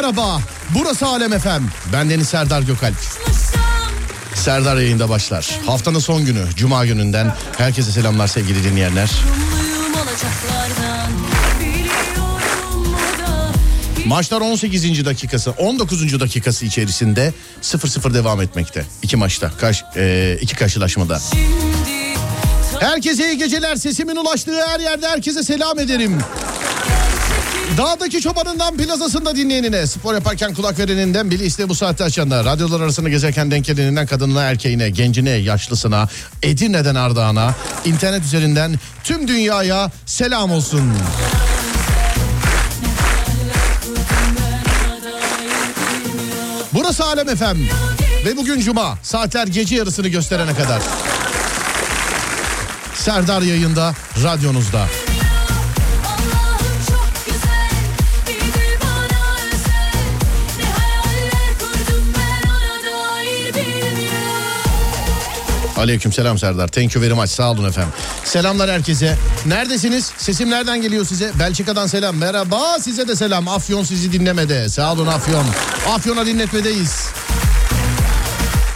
merhaba. Burası Alem Efem. Ben Deniz Serdar Gökalp. Serdar yayında başlar. Haftanın son günü, Cuma gününden herkese selamlar sevgili dinleyenler. Maçlar 18. dakikası, 19. dakikası içerisinde 0-0 devam etmekte. İki maçta, kaş, e, iki karşılaşmada. Herkese iyi geceler. Sesimin ulaştığı her yerde herkese selam ederim. Dağdaki çobanından plazasında dinleyenine, spor yaparken kulak vereninden, bile iste bu saatte açanlar, radyolar arasında gezerken denk geleninden kadınına, erkeğine, gencine, yaşlısına, Edirne'den Ardahan'a, internet üzerinden tüm dünyaya selam olsun. Burası Alem Efem ve bugün Cuma saatler gece yarısını gösterene kadar. Serdar yayında radyonuzda. Aleyküm selam Serdar. Thank you very much. Sağ olun efendim. Selamlar herkese. Neredesiniz? Sesim nereden geliyor size? Belçika'dan selam. Merhaba. Size de selam. Afyon sizi dinlemede. Sağ olun Afyon. Afyon'a dinletmedeyiz.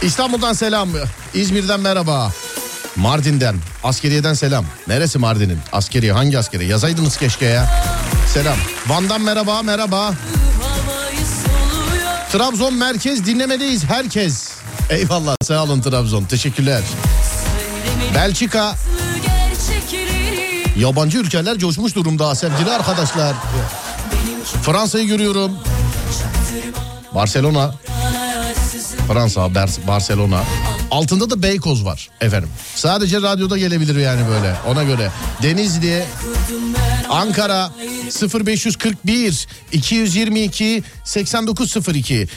İstanbul'dan selam. İzmir'den merhaba. Mardin'den, askeriyeden selam. Neresi Mardin'in? Askeriye hangi askeri? Yazaydınız keşke ya. Selam. Van'dan merhaba, merhaba. Trabzon merkez dinlemedeyiz herkes. Eyvallah sağ olun Trabzon teşekkürler. Belçika yabancı ülkeler coşmuş durumda sevgili arkadaşlar. Fransa'yı görüyorum. Barcelona. Fransa, Barcelona. Altında da Beykoz var efendim. Sadece radyoda gelebilir yani böyle ona göre. Denizli, Ankara 0541 222 8902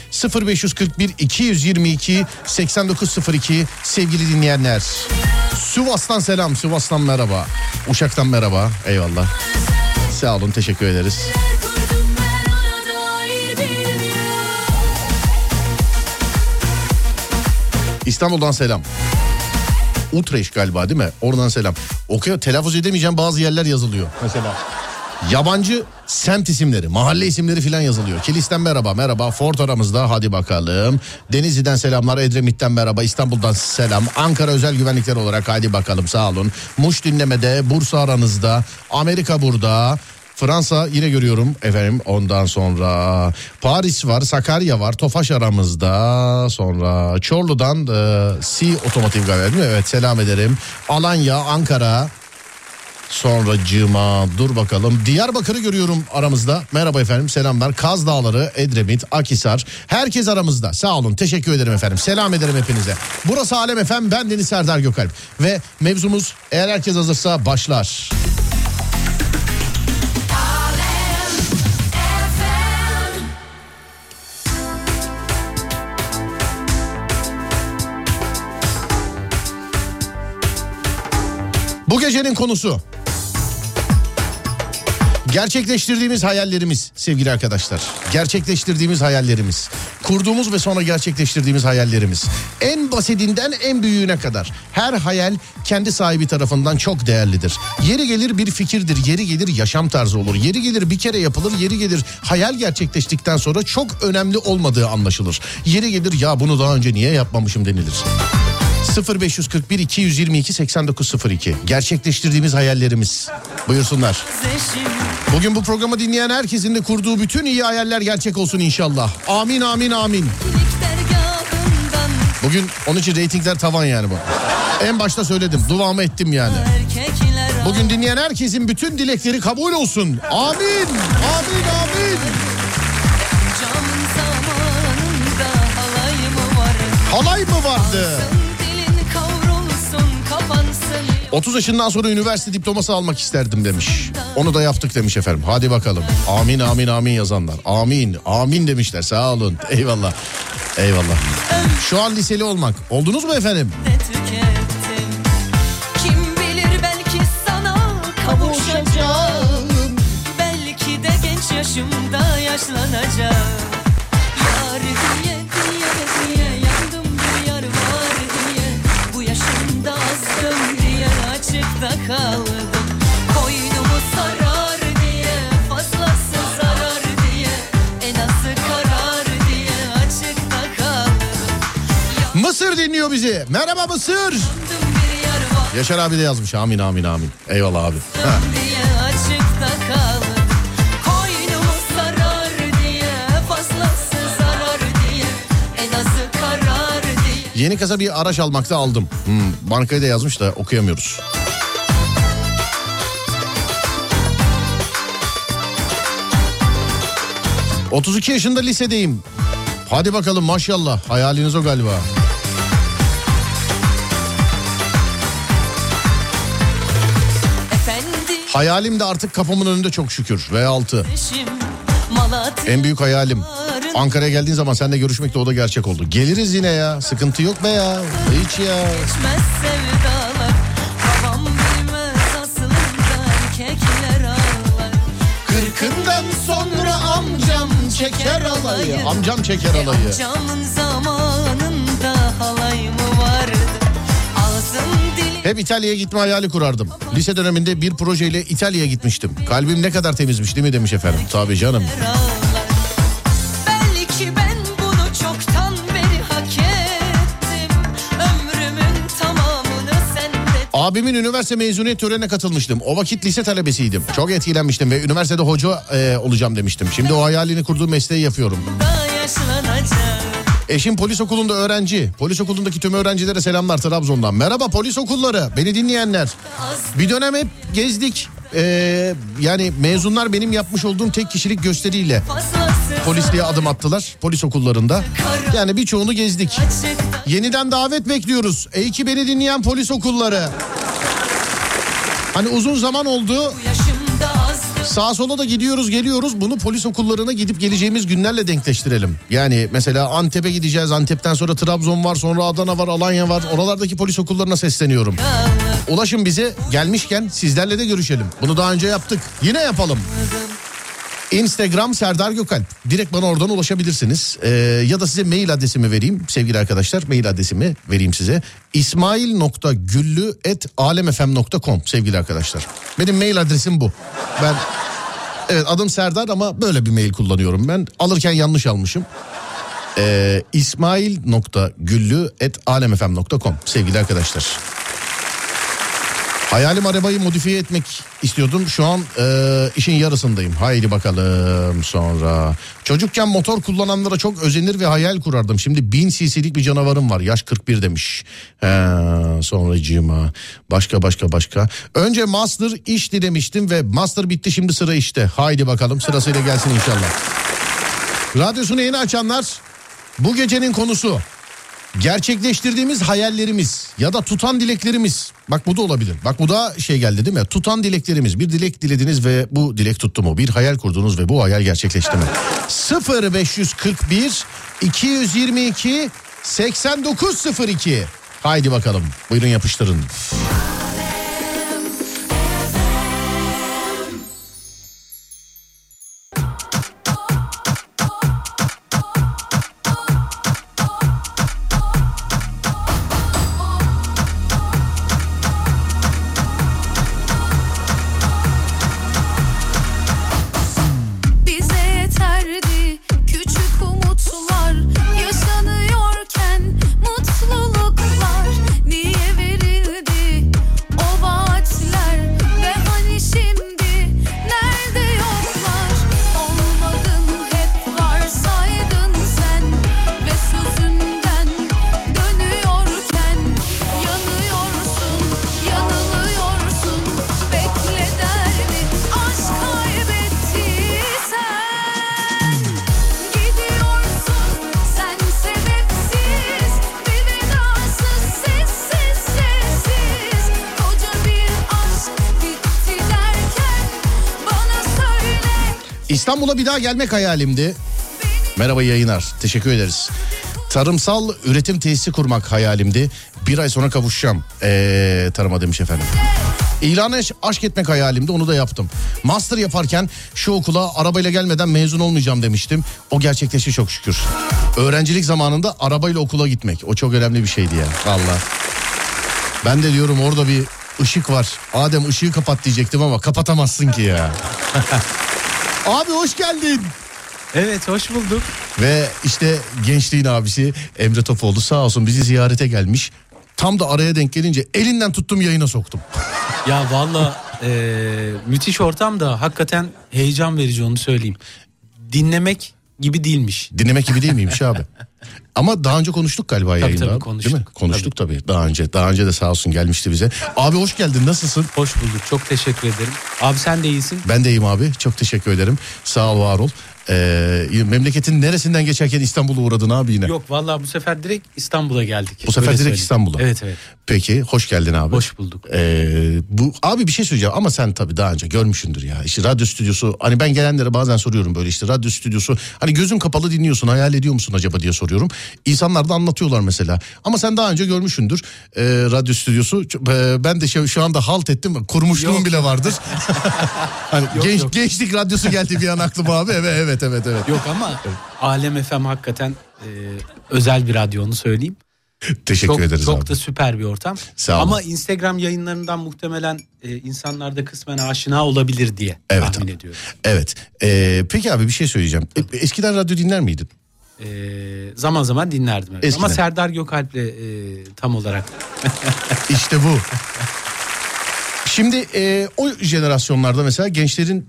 0541 222 8902 sevgili dinleyenler. Sivas'tan selam, Sivas'tan merhaba. Uşak'tan merhaba. Eyvallah. Sağ olun, teşekkür ederiz. İstanbul'dan selam. Utrecht galiba değil mi? Oradan selam. Okuyor telaffuz edemeyeceğim bazı yerler yazılıyor mesela. Yabancı semt isimleri, mahalle isimleri filan yazılıyor. Kilis'ten merhaba, merhaba. Fort aramızda, hadi bakalım. Denizli'den selamlar, Edremit'ten merhaba, İstanbul'dan selam. Ankara özel güvenlikler olarak hadi bakalım sağ olun. Muş dinlemede, Bursa aranızda, Amerika burada. Fransa yine görüyorum efendim ondan sonra Paris var Sakarya var Tofaş aramızda sonra Çorlu'dan e, C otomotiv galiba? Evet selam ederim Alanya Ankara Sonra Cima dur bakalım Diyarbakır'ı görüyorum aramızda. Merhaba efendim selamlar. Kaz Dağları, Edremit, Akisar. Herkes aramızda. Sağ olun teşekkür ederim efendim. Selam ederim hepinize. Burası Alem Efem ben Deniz Serdar Gökalp. Ve mevzumuz eğer herkes hazırsa başlar. Bu gecenin konusu Gerçekleştirdiğimiz hayallerimiz sevgili arkadaşlar. Gerçekleştirdiğimiz hayallerimiz. Kurduğumuz ve sonra gerçekleştirdiğimiz hayallerimiz. En basitinden en büyüğüne kadar. Her hayal kendi sahibi tarafından çok değerlidir. Yeri gelir bir fikirdir, yeri gelir yaşam tarzı olur. Yeri gelir bir kere yapılır, yeri gelir hayal gerçekleştikten sonra çok önemli olmadığı anlaşılır. Yeri gelir ya bunu daha önce niye yapmamışım denilir. 0541 222 8902 gerçekleştirdiğimiz hayallerimiz. Buyursunlar. Bugün bu programı dinleyen herkesin de kurduğu bütün iyi hayaller gerçek olsun inşallah. Amin amin amin. Bugün onun için reytingler tavan yani bu. En başta söyledim duamı ettim yani. Bugün dinleyen herkesin bütün dilekleri kabul olsun. Amin amin amin. Halay mı vardı? 30 yaşından sonra üniversite diploması almak isterdim demiş. Onu da yaptık demiş efendim. Hadi bakalım. Amin amin amin yazanlar. Amin amin demişler sağ olun. Eyvallah. Eyvallah. Şu an liseli olmak. Oldunuz mu efendim? Kavuşacağım. Belki de genç yaşımda yaşlanacağım. Mısır dinliyor bizi. Merhaba Mısır. Yaşar abi de yazmış. Amin amin amin. Eyvallah abi. Yeni kasa bir araç almakta aldım. Hmm, bankayı da yazmış da okuyamıyoruz. ...32 yaşında lisedeyim. Hadi bakalım maşallah. Hayaliniz o galiba. Hayalim de artık kapımın önünde çok şükür. V6. En büyük hayalim. Ankara'ya geldiğin zaman seninle görüşmek de o da gerçek oldu. Geliriz yine ya. Sıkıntı yok be ya. Hiç ya. Kırkından sonra amcam çeker alayı. Amcam çeker alayı. Amcamın zamanında halay mı vardı? Hep İtalya'ya gitme hayali kurardım. Lise döneminde bir projeyle İtalya'ya gitmiştim. Kalbim ne kadar temizmiş değil mi demiş efendim. Tabii canım. Abimin üniversite mezuniyet törenine katılmıştım. O vakit lise talebesiydim. Çok etkilenmiştim ve üniversitede hoca e, olacağım demiştim. Şimdi o hayalini kurduğum mesleği yapıyorum. Eşim polis okulunda öğrenci. Polis okulundaki tüm öğrencilere selamlar Trabzon'dan. Merhaba polis okulları, beni dinleyenler. Bir dönem hep gezdik. Ee, yani mezunlar benim yapmış olduğum tek kişilik gösteriyle polisliğe adım attılar polis okullarında. Yani birçoğunu gezdik. Yeniden davet bekliyoruz. Ey ki beni dinleyen polis okulları. Hani uzun zaman oldu. Sağa sola da gidiyoruz geliyoruz. Bunu polis okullarına gidip geleceğimiz günlerle denkleştirelim. Yani mesela Antep'e gideceğiz. Antep'ten sonra Trabzon var, sonra Adana var, Alanya var. Oralardaki polis okullarına sesleniyorum. Ulaşın bize. Gelmişken sizlerle de görüşelim. Bunu daha önce yaptık. Yine yapalım. Instagram Serdar Gökalp. Direkt bana oradan ulaşabilirsiniz. Ee, ya da size mail adresimi vereyim sevgili arkadaşlar. Mail adresimi vereyim size. ismail.güllü.alemfm.com sevgili arkadaşlar. Benim mail adresim bu. Ben evet adım Serdar ama böyle bir mail kullanıyorum ben. Alırken yanlış almışım. Ee, ismail.güllü.alemfm.com sevgili arkadaşlar. Hayalim arabayı modifiye etmek istiyordum. Şu an e, işin yarısındayım. Haydi bakalım sonra. Çocukken motor kullananlara çok özenir ve hayal kurardım. Şimdi 1000 cc'lik bir canavarım var. Yaş 41 demiş. He, sonracığıma. Başka başka başka. Önce master iş dilemiştim ve master bitti şimdi sıra işte. Haydi bakalım sırasıyla gelsin inşallah. Radyosunu yeni açanlar bu gecenin konusu gerçekleştirdiğimiz hayallerimiz ya da tutan dileklerimiz. Bak bu da olabilir. Bak bu da şey geldi değil mi? Tutan dileklerimiz. Bir dilek dilediniz ve bu dilek tuttu mu? Bir hayal kurdunuz ve bu hayal gerçekleşti mi? 0541 222 8902 Haydi bakalım. Buyurun yapıştırın. İstanbul'a bir daha gelmek hayalimdi. Merhaba yayınlar. Teşekkür ederiz. Tarımsal üretim tesisi kurmak hayalimdi. Bir ay sonra kavuşacağım. Ee, tarıma demiş efendim. İlana aşk etmek hayalimdi onu da yaptım. Master yaparken şu okula arabayla gelmeden mezun olmayacağım demiştim. O gerçekleşti çok şükür. Öğrencilik zamanında arabayla okula gitmek. O çok önemli bir şeydi ya valla. Ben de diyorum orada bir ışık var. Adem ışığı kapat diyecektim ama kapatamazsın ki ya. Abi hoş geldin. Evet hoş bulduk. Ve işte gençliğin abisi Emre Topoğlu sağ olsun bizi ziyarete gelmiş. Tam da araya denk gelince elinden tuttum yayına soktum. Ya valla e, müthiş ortam da hakikaten heyecan verici onu söyleyeyim. Dinlemek gibi değilmiş. Dinlemek gibi değil miymiş abi? Ama daha önce konuştuk galiba Tabii, yayında. tabii, abi, konuştuk. Değil mi? Konuştuk tabii. daha önce. Daha önce de sağ olsun gelmişti bize. Abi hoş geldin nasılsın? Hoş bulduk çok teşekkür ederim. Abi sen de iyisin. Ben de iyiyim abi. Çok teşekkür ederim. Sağ ol var ol. Ee, memleketin neresinden geçerken İstanbul'a uğradın abi yine? Yok valla bu sefer direkt İstanbul'a geldik. Bu sefer Öyle direkt. İstanbul'a. Evet evet. Peki hoş geldin abi. Hoş bulduk. Ee, bu abi bir şey söyleyeceğim ama sen tabii daha önce görmüşsündür ya. İşte radyo stüdyosu hani ben gelenlere bazen soruyorum böyle işte radyo stüdyosu hani gözün kapalı dinliyorsun hayal ediyor musun acaba diye soruyorum. İnsanlar da anlatıyorlar mesela. Ama sen daha önce görmüşsündür ee, radyo stüdyosu. Ee, ben de şu, şu anda halt ettim. Kurmuşluğum Yok. bile vardır. hani Yok, genç, yok. gençlik radyosu geldi bir an aklıma abi. Evet evet evet evet. Yok ama Alem FM hakikaten e, özel bir radyo onu söyleyeyim. Teşekkür çok, ederiz çok abi. da süper bir ortam. Sağ olun. Ama Instagram yayınlarından muhtemelen e, insanlar da kısmen aşina olabilir diye Evet tahmin abi. ediyorum. Evet. Ee, peki abi bir şey söyleyeceğim. E, Eskiden radyo dinler miydin? E, zaman zaman dinlerdim. Evet. Eskiden. Ama Serdar Gökalp'le e, tam olarak İşte bu. Şimdi e, o jenerasyonlarda mesela gençlerin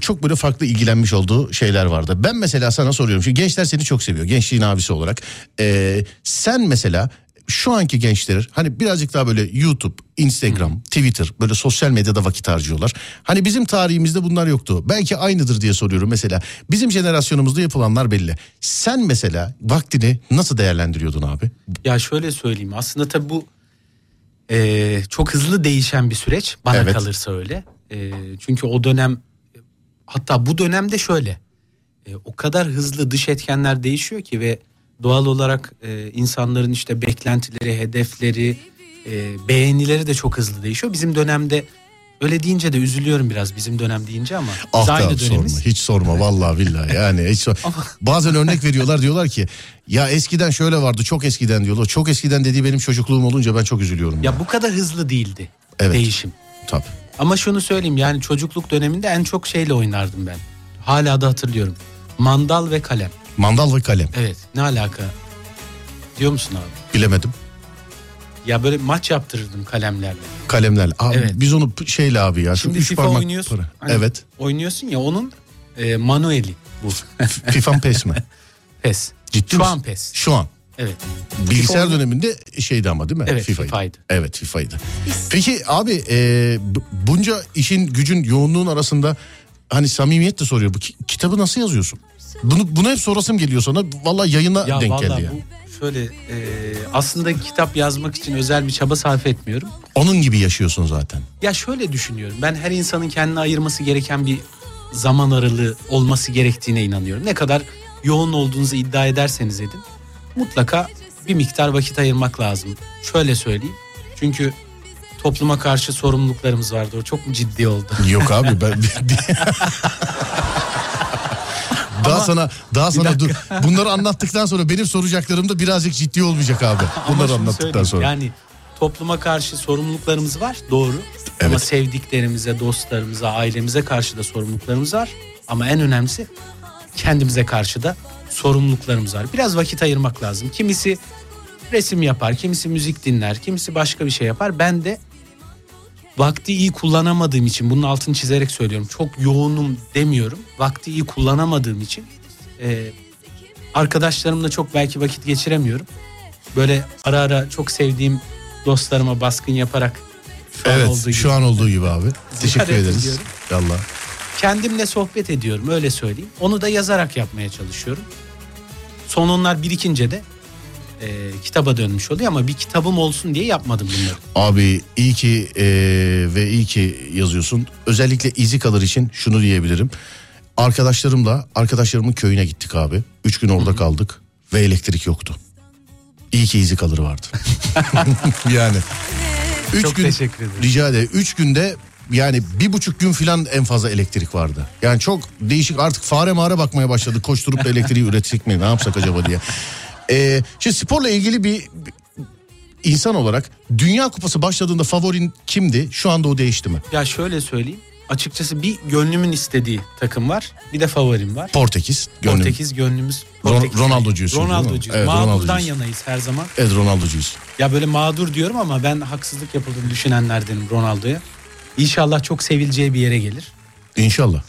çok böyle farklı ilgilenmiş olduğu şeyler vardı. Ben mesela sana soruyorum. Şimdi gençler seni çok seviyor. Gençliğin abisi olarak. E, sen mesela şu anki gençler hani birazcık daha böyle YouTube, Instagram, Twitter böyle sosyal medyada vakit harcıyorlar. Hani bizim tarihimizde bunlar yoktu. Belki aynıdır diye soruyorum mesela. Bizim jenerasyonumuzda yapılanlar belli. Sen mesela vaktini nasıl değerlendiriyordun abi? ya şöyle söyleyeyim aslında tabii bu e, çok hızlı değişen bir süreç bana Evet. kalırsa öyle. E, çünkü o dönem hatta bu dönemde şöyle e, o kadar hızlı dış etkenler değişiyor ki ve doğal olarak e, insanların işte beklentileri, hedefleri, e, beğenileri de çok hızlı değişiyor. Bizim dönemde öyle deyince de üzülüyorum biraz bizim dönem deyince ama biz Ah aynı dönemiz. sorma hiç sorma vallahi billahi yani hiç sor- bazen örnek veriyorlar diyorlar ki ya eskiden şöyle vardı çok eskiden diyorlar çok eskiden dediği benim çocukluğum olunca ben çok üzülüyorum ya, Ya bu kadar hızlı değildi Evet. değişim. tabii Ama şunu söyleyeyim yani çocukluk döneminde en çok şeyle oynardım ben. Hala da hatırlıyorum. Mandal ve kalem. mandal ve kalem Evet ne alaka diyor musun abi? bilemedim Ya böyle maç yaptırırdım kalemlerle. kalemler abi Evet. biz onu şeyle abi ya şu Şimdi üç FIFA parmak oynuyorsun. para. Hani evet Oynuyorsun ya onun e, manueli bu. FIFA pes mi pes. Ciddi Şu misin? an pes. şu an Evet. bilgisayar FIFA döneminde şeydi ama değil mi Evet, FIFA'ydı. FIFA'ydı. evet FIFA'ydı peki abi e, bu- bunca işin gücün yoğunluğun arasında hani samimiyet de soruyor bu ki- kitabı nasıl yazıyorsun bunu, bunu hep sorasım geliyor sana. Vallahi yayına Ya denk vallahi geldi ya. bu şöyle e, aslında kitap yazmak için özel bir çaba sarf etmiyorum. Onun gibi yaşıyorsun zaten. Ya şöyle düşünüyorum. Ben her insanın kendine ayırması gereken bir zaman aralığı olması gerektiğine inanıyorum. Ne kadar yoğun olduğunuzu iddia ederseniz edin. Mutlaka bir miktar vakit ayırmak lazım. Şöyle söyleyeyim. Çünkü topluma karşı sorumluluklarımız vardı. O çok mu ciddi oldu? Yok abi ben daha Ama- sana daha sana dur. Bunları anlattıktan sonra benim soracaklarım da birazcık ciddi olmayacak abi. Ama Bunları anlattıktan sonra. Yani topluma karşı sorumluluklarımız var doğru. Ama Evet. sevdiklerimize, dostlarımıza, ailemize karşı da sorumluluklarımız var. Ama en önemlisi kendimize karşı da sorumluluklarımız var. Biraz vakit ayırmak lazım. Kimisi resim yapar, kimisi müzik dinler, kimisi başka bir şey yapar. Ben de vakti iyi kullanamadığım için bunun altını çizerek söylüyorum. Çok yoğunum demiyorum. Vakti iyi kullanamadığım için e, arkadaşlarımla çok belki vakit geçiremiyorum. Böyle ara ara çok sevdiğim dostlarıma baskın yaparak şu an Evet olduğu gibi şu an olduğu gibi abi. Teşekkür ederiz. ediyorum. Valla. kendimle sohbet ediyorum öyle söyleyeyim. Onu da yazarak yapmaya çalışıyorum. Son onlar birikince de e, kitaba dönmüş oluyor ama bir kitabım olsun diye yapmadım bunları. Abi iyi ki e, ve iyi ki yazıyorsun. Özellikle izi kalır için şunu diyebilirim. Arkadaşlarımla arkadaşlarımın köyüne gittik abi. Üç gün orada kaldık ve elektrik yoktu. İyi ki izi kalır vardı. yani. Üç Çok gün, teşekkür ederim. Rica ederim. Üç günde yani bir buçuk gün falan en fazla elektrik vardı. Yani çok değişik artık fare mağara bakmaya başladık. Koşturup da elektriği üretsek mi ne yapsak acaba diye. Ee, şimdi sporla ilgili bir, insan olarak Dünya Kupası başladığında favorin kimdi? Şu anda o değişti mi? Ya şöyle söyleyeyim açıkçası bir gönlümün istediği takım var. Bir de favorim var. Portekiz. Gönlüm. Portekiz gönlümüz. Portekiz. Ronaldo'cuyuz? Ronaldo'cuyuz. Evet, Mağdurdan Ronaldo'cuyuz. yanayız her zaman. Evet Ronaldo'cuyuz. Ya böyle mağdur diyorum ama ben haksızlık yapıldığını düşünenlerdenim Ronaldo'ya. İnşallah çok sevileceği bir yere gelir. İnşallah.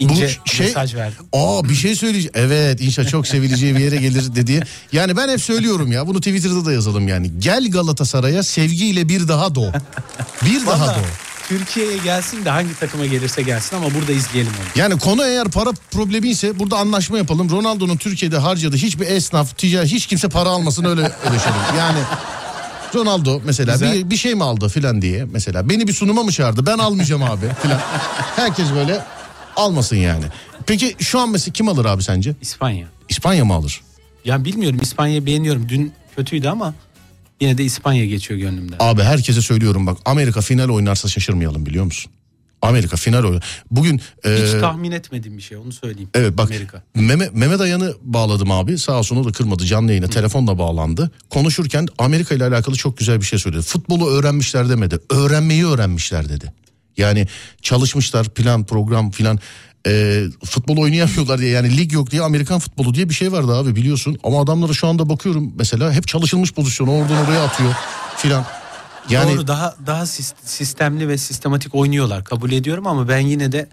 İnce Bu şey- mesaj verdim. Aa bir şey söyleyeceğim. Evet inşallah çok sevileceği bir yere gelir dedi. Yani ben hep söylüyorum ya bunu Twitter'da da yazalım yani. Gel Galatasaray'a sevgiyle bir daha doğ. Bir daha Vallahi doğ. Türkiye'ye gelsin de hangi takıma gelirse gelsin ama burada izleyelim onu. Yani konu eğer para problemi ise burada anlaşma yapalım. Ronaldo'nun Türkiye'de harcadığı hiçbir esnaf, ticari hiç kimse para almasın öyle ödeşelim. Yani Ronaldo mesela Güzel. bir, bir şey mi aldı filan diye mesela beni bir sunuma mı çağırdı ben almayacağım abi filan. Herkes böyle almasın yani. Peki şu an mesela kim alır abi sence? İspanya. İspanya mı alır? Ya bilmiyorum İspanya'yı beğeniyorum. Dün kötüydü ama yine de İspanya geçiyor gönlümden. Abi herkese söylüyorum bak Amerika final oynarsa şaşırmayalım biliyor musun? Amerika final oynar. Bugün e, Hiç tahmin etmediğim bir şey onu söyleyeyim. Evet bak Amerika. Mehmet, Mehmet Ayan'ı bağladım abi sağ olsun o da kırmadı canlı yayına telefonla bağlandı. Konuşurken Amerika ile alakalı çok güzel bir şey söyledi. Futbolu öğrenmişler demedi öğrenmeyi öğrenmişler dedi. Yani çalışmışlar plan program filan e, futbol oynayamıyorlar diye yani lig yok diye Amerikan futbolu diye bir şey vardı abi biliyorsun. Ama adamlara şu anda bakıyorum mesela hep çalışılmış pozisyon oradan oraya atıyor filan. Yani Doğru daha daha sis- sistemli ve sistematik oynuyorlar kabul ediyorum ama ben yine de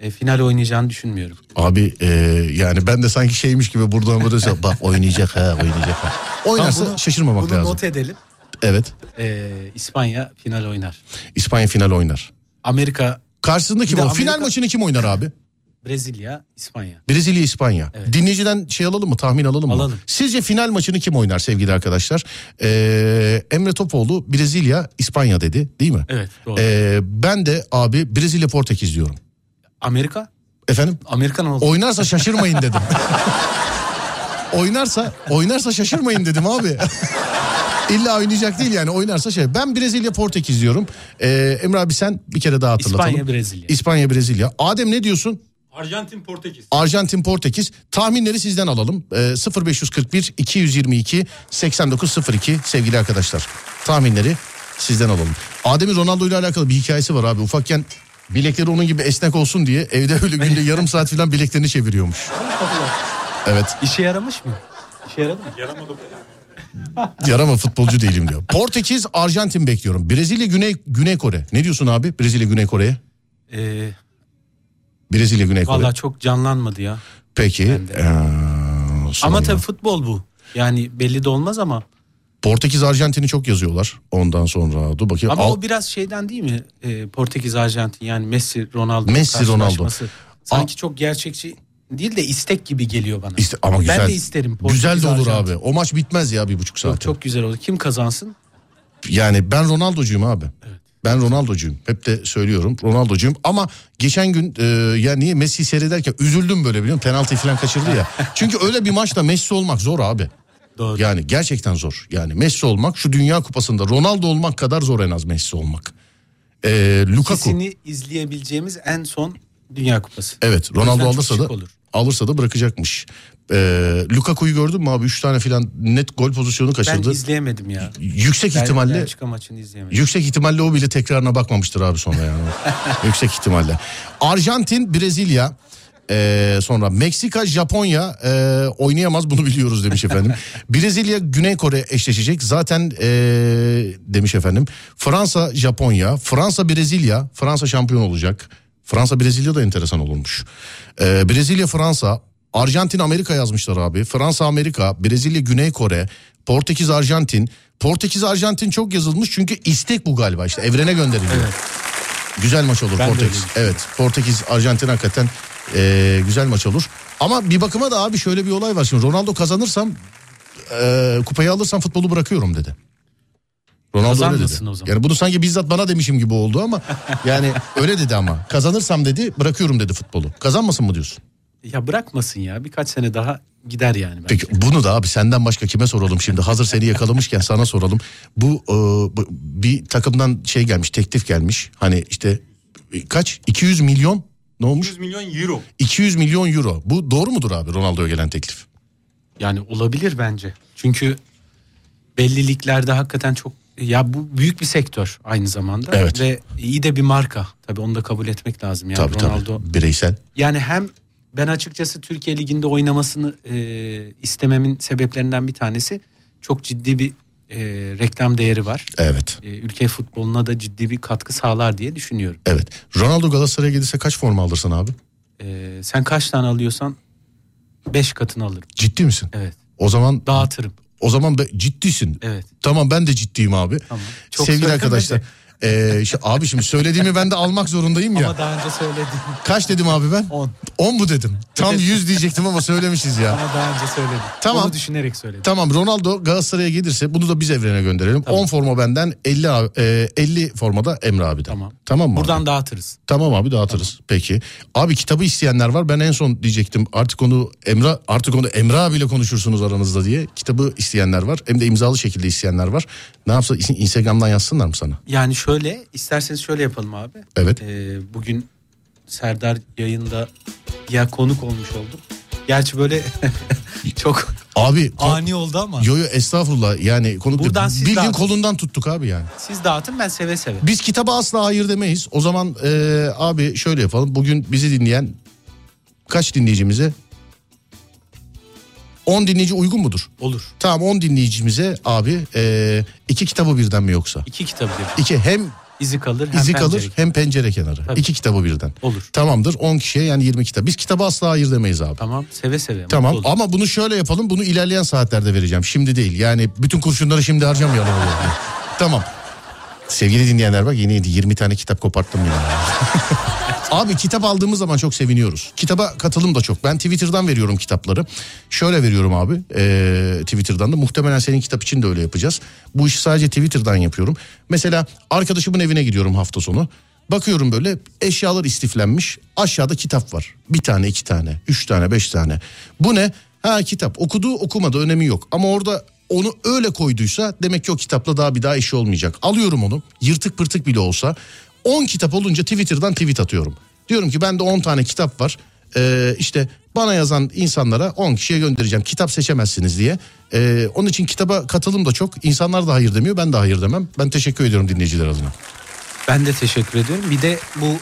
e, final oynayacağını düşünmüyorum. abi e, yani ben de sanki şeymiş gibi buradan böyle bak oynayacak ha oynayacak ha. Oynarsa Tamam, bunu- şaşırmamak Bunu lazım. not edelim. Evet. E, İspanya final oynar. İspanya final oynar. Amerika, Karşısında kim Bir de? Amerika- Final maçını kim oynar abi? Brezilya, İspanya. Brezilya İspanya. Dinleyiciden şey alalım mı? Tahmin alalım mı? Alalım. Sizce final maçını kim oynar sevgili arkadaşlar? Ee, Emre Topoğlu Brezilya İspanya dedi değil mi? Evet doğru. Ee, ben de abi Brezilya Portekiz diyorum. Amerika? Efendim? Amerika ne oldu? Oynarsa şaşırmayın dedim. oynarsa oynarsa şaşırmayın dedim abi. İlla oynayacak değil yani oynarsa şey. Ben Brezilya Portekiz diyorum. Ee, Emre abi sen bir kere daha hatırlatalım. İspanya, Brezilya. İspanya Brezilya. Adem ne diyorsun? Arjantin Portekiz. Arjantin Portekiz. Tahminleri sizden alalım. Ee, 0541 222 8902 sevgili arkadaşlar. Tahminleri sizden alalım. Adem'in Ronaldo ile alakalı bir hikayesi var abi. Ufakken bilekleri onun gibi esnek olsun diye evde öyle günde yarım saat falan bileklerini çeviriyormuş. Evet. İşe yaramış mı? İşe yaradı mı? Yaramadı. Yarama futbolcu değilim diyor. Portekiz, Arjantin bekliyorum. Brezilya, Güney Güney Kore. Ne diyorsun abi? Brezilya, Güney Kore'ye? Ee, Brezilya, Güney Kore. Valla çok canlanmadı ya. Peki. Ee, Ama tabii futbol bu. Yani belli de olmaz ama. Portekiz, Arjantin'i çok yazıyorlar. Ondan sonra dur bakayım. Ama Al- o biraz şeyden değil mi? Ee, Portekiz, Arjantin yani Messi, Ronaldo Messi, Ronaldo. Sanki çok gerçekçi değil de istek gibi geliyor bana. İşte ama güzel. Ben de isterim. Portekiz, Güzel de olur Arjantin. abi. O maç bitmez ya bir buçuk saat. Çok, çok güzel olur. Kim kazansın? Yani ben Ronaldo'cuyum abi. Ben Ronaldo'cuyum. Hep de söylüyorum Ronaldo'cuyum. Ama geçen gün e, ya niye Messi'yi seyrederken üzüldüm böyle biliyor musun? Penaltıyı falan kaçırdı ya. Çünkü öyle bir maçta Messi olmak zor abi. Doğru. Yani gerçekten zor. Yani Messi olmak şu Dünya Kupası'nda Ronaldo olmak kadar zor en az Messi olmak. E, Lukaku. İkisini izleyebileceğimiz en son Dünya Kupası. Evet Ronaldo alırsa da olur. Alırsa da bırakacakmış. Ee, Lukaku'yu gördün mü abi? Üç tane filan net gol pozisyonu Ben kaçırdı. izleyemedim ya. Yüksek Bel- ihtimalle Belçika maçını izleyemedim. yüksek ihtimalle o bile tekrarına bakmamıştır abi sonra yani. yüksek ihtimalle. Arjantin, Brezilya, ee, sonra Meksika, Japonya ee, oynayamaz bunu biliyoruz demiş efendim. Brezilya, Güney Kore eşleşecek. Zaten ee, demiş efendim. Fransa, Japonya, Fransa, Brezilya. Fransa şampiyon olacak. Fransa, Brezilya da enteresan olurmuş. Ee, Brezilya, Fransa, Arjantin, Amerika yazmışlar abi. Fransa, Amerika, Brezilya, Güney Kore, Portekiz, Arjantin. Portekiz, Arjantin çok yazılmış çünkü istek bu galiba işte evrene gönderiliyor. Evet. Güzel maç olur Ben Portekiz. Evet Portekiz Arjantin hakikaten eee, güzel maç olur. Ama bir bakıma da abi şöyle bir olay var. Şimdi Ronaldo kazanırsam eee, kupayı alırsam futbolu bırakıyorum dedi. Ronaldo öyle dedi. Kazanmasın o zaman. Yani bunu sanki bizzat bana demişim gibi oldu ama yani öyle dedi ama. Kazanırsam dedi bırakıyorum dedi futbolu. Kazanmasın mı diyorsun? Ya bırakmasın ya. Birkaç sene daha gider yani. bence. Peki bunu da abi senden başka kime soralım şimdi? Hazır seni yakalamışken sana soralım. Bu, e, bu bir takımdan şey gelmiş, teklif gelmiş. Hani işte kaç? 200 milyon ne olmuş? 100 milyon euro. 200 milyon euro. Bu doğru mudur abi Ronaldo'ya gelen teklif? Yani olabilir bence. Çünkü belli liglerde hakikaten çok Ya bu büyük bir sektör aynı zamanda Evet. ve iyi de bir marka. Tabii onu da kabul etmek lazım. Yani tabii Ronaldo tabii bireysel. yani hem ben açıkçası Türkiye liginde oynamasını e, istememin sebeplerinden bir tanesi çok ciddi bir e, reklam değeri var. Evet. E, ülke futboluna da ciddi bir katkı sağlar diye düşünüyorum. Evet. Ronaldo Galatasaray'a gelirse kaç forma alırsın abi? E, sen kaç tane alıyorsan 5 katını alırım. Ciddi misin? Evet. O zaman Dağıtırım. O zaman be, ciddisin. Evet. Tamam ben de ciddiyim abi. Tamam. Çok Sevgili arkadaşlar. Ee, şu- abi şimdi söylediğimi ben de almak zorundayım ya. Ama daha önce söyledim. Kaç dedim abi ben? 10. 10 mu dedim? Tam 100 diyecektim ama söylemişiz ya. Ama daha önce söyledim. Tamam. Onu düşünerek söyledim. Tamam Ronaldo Galatasaray'a gelirse bunu da biz evrene gönderelim. 10 forma benden 50 abi, e, 50 formada Emre abiden. Tamam. Tamam mı? Buradan abi? dağıtırız. Tamam abi dağıtırız. Peki. Abi kitabı isteyenler var. Ben en son diyecektim artık onu Emre artık onu Emre abiyle konuşursunuz aranızda diye. Kitabı isteyenler var. Hem de imzalı şekilde isteyenler var. Ne yapsa Instagram'dan yazsınlar mı sana? Yani şöyle isterseniz şöyle yapalım abi. Evet. Ee, bugün Serdar yayında ya konuk olmuş olduk. Gerçi böyle çok Abi ani oldu ama yo yo estağfurullah yani konu Buradan siz bildiğin dağıtın. kolundan tuttuk abi yani. siz dağıtın ben seve seve. Biz kitaba asla hayır demeyiz. O zaman e, abi şöyle yapalım. Bugün bizi dinleyen kaç dinleyicimize? 10 dinleyici uygun mudur? Olur. Tamam 10 dinleyicimize abi e, iki kitabı birden mi yoksa? İki kitabı bir. İki hem İzi kalır hem izi pencere. kalır hem pencere kenarı. Tabii. İki kitabı birden. Olur. Tamamdır 10 kişiye yani 20 kitap. Biz kitaba asla hayır demeyiz abi. Tamam seve seve. Tamam olun. ama bunu şöyle yapalım. Bunu ilerleyen saatlerde vereceğim. Şimdi değil. Yani bütün kurşunları şimdi harcamayalım. tamam. Sevgili dinleyenler bak yeni 20 tane kitap koparttım ya. Abi kitap aldığımız zaman çok seviniyoruz. Kitaba katılım da çok. Ben Twitter'dan veriyorum kitapları. Şöyle veriyorum abi. eee, Twitter'dan da muhtemelen senin kitap için de öyle yapacağız. Bu işi sadece Twitter'dan yapıyorum. Mesela arkadaşımın evine gidiyorum hafta sonu. Bakıyorum böyle eşyalar istiflenmiş. Aşağıda kitap var. Bir tane, iki tane, üç tane, beş tane. Bu ne? Ha kitap. Okudu okumadı önemi yok. Ama orada onu öyle koyduysa demek ki o kitapla daha bir daha işi olmayacak. Alıyorum onu yırtık pırtık bile olsa 10 kitap olunca Twitter'dan tweet atıyorum. Diyorum ki bende 10 tane kitap var. Ee, işte bana yazan insanlara 10 kişiye göndereceğim. Kitap seçemezsiniz diye. Ee, onun için kitaba katılım da çok. İnsanlar da hayır demiyor. Ben de hayır demem. Ben teşekkür ediyorum dinleyiciler adına. Ben de teşekkür ediyorum. Bir de bu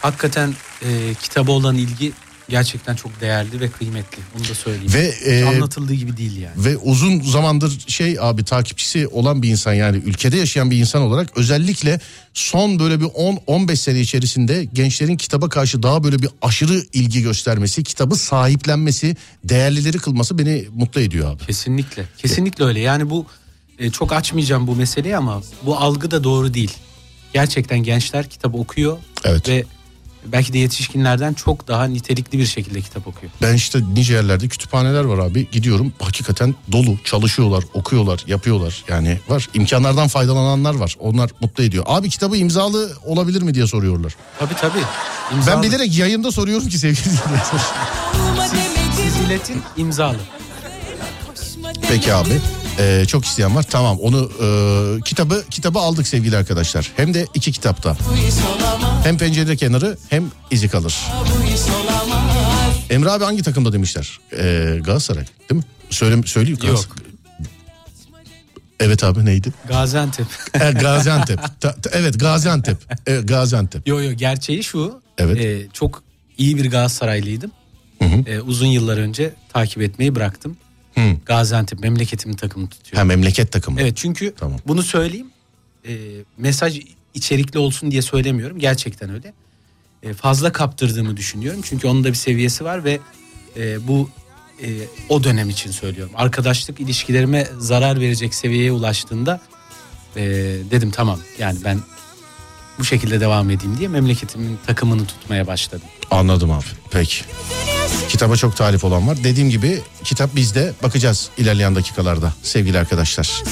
hakikaten e, kitaba olan ilgi gerçekten çok değerli ve kıymetli. Onu da söyleyeyim. Ve, e, anlatıldığı gibi değil yani. Ve uzun zamandır şey abi takipçisi olan bir insan yani ülkede yaşayan bir insan olarak özellikle son böyle bir 10-15 sene içerisinde gençlerin kitaba karşı daha böyle bir aşırı ilgi göstermesi, kitabı sahiplenmesi, değerlileri kılması beni mutlu ediyor abi. Kesinlikle. Kesinlikle öyle. Yani bu e, çok açmayacağım bu meseleyi ama bu algı da doğru değil. Gerçekten gençler kitap okuyor Evet. ve belki de yetişkinlerden çok daha nitelikli bir şekilde kitap okuyor. Ben işte nice yerlerde kütüphaneler var abi. Gidiyorum hakikaten dolu çalışıyorlar, okuyorlar, yapıyorlar. Yani var imkanlardan faydalananlar var. Onlar mutlu ediyor. Abi kitabı imzalı olabilir mi diye soruyorlar. Tabii tabii. Ben İmzalı. bilerek yayında soruyorum ki sevgili dinleyiciler. Siz iletin imzalı. Peki abi. Ee, çok isteyen var. Tamam onu e, kitabı kitabı aldık sevgili arkadaşlar. Hem de iki kitapta. Hem pencere kenarı hem izi kalır. Emre abi hangi takımda demişler? Ee, Galatasaray değil mi? Söyle, söyleyeyim. Yok. Galatasaray. Evet abi neydi? Gaziantep. E, Gaziantep. Ta- ta- evet Gaziantep. E, Gaziantep. yo yo gerçeği şu. Evet. e, çok iyi bir Galatasaraylıydım. E, uzun yıllar önce takip etmeyi bıraktım. Hı. Gaziantep memleketimin takımını tutuyor. Ha memleket takımı. Evet çünkü Tamam. bunu söyleyeyim. E, mesaj içerikli olsun diye söylemiyorum. Gerçekten öyle. E, fazla kaptırdığımı düşünüyorum. Çünkü onun da bir seviyesi var ve e, bu e, o dönem için söylüyorum. Arkadaşlık ilişkilerime zarar verecek seviyeye ulaştığında e, dedim tamam yani ben bu şekilde devam edeyim diye memleketimin takımını tutmaya başladım. Anladım abi. Peki. Kitaba çok talip olan var. Dediğim gibi kitap bizde. Bakacağız ilerleyen dakikalarda sevgili arkadaşlar.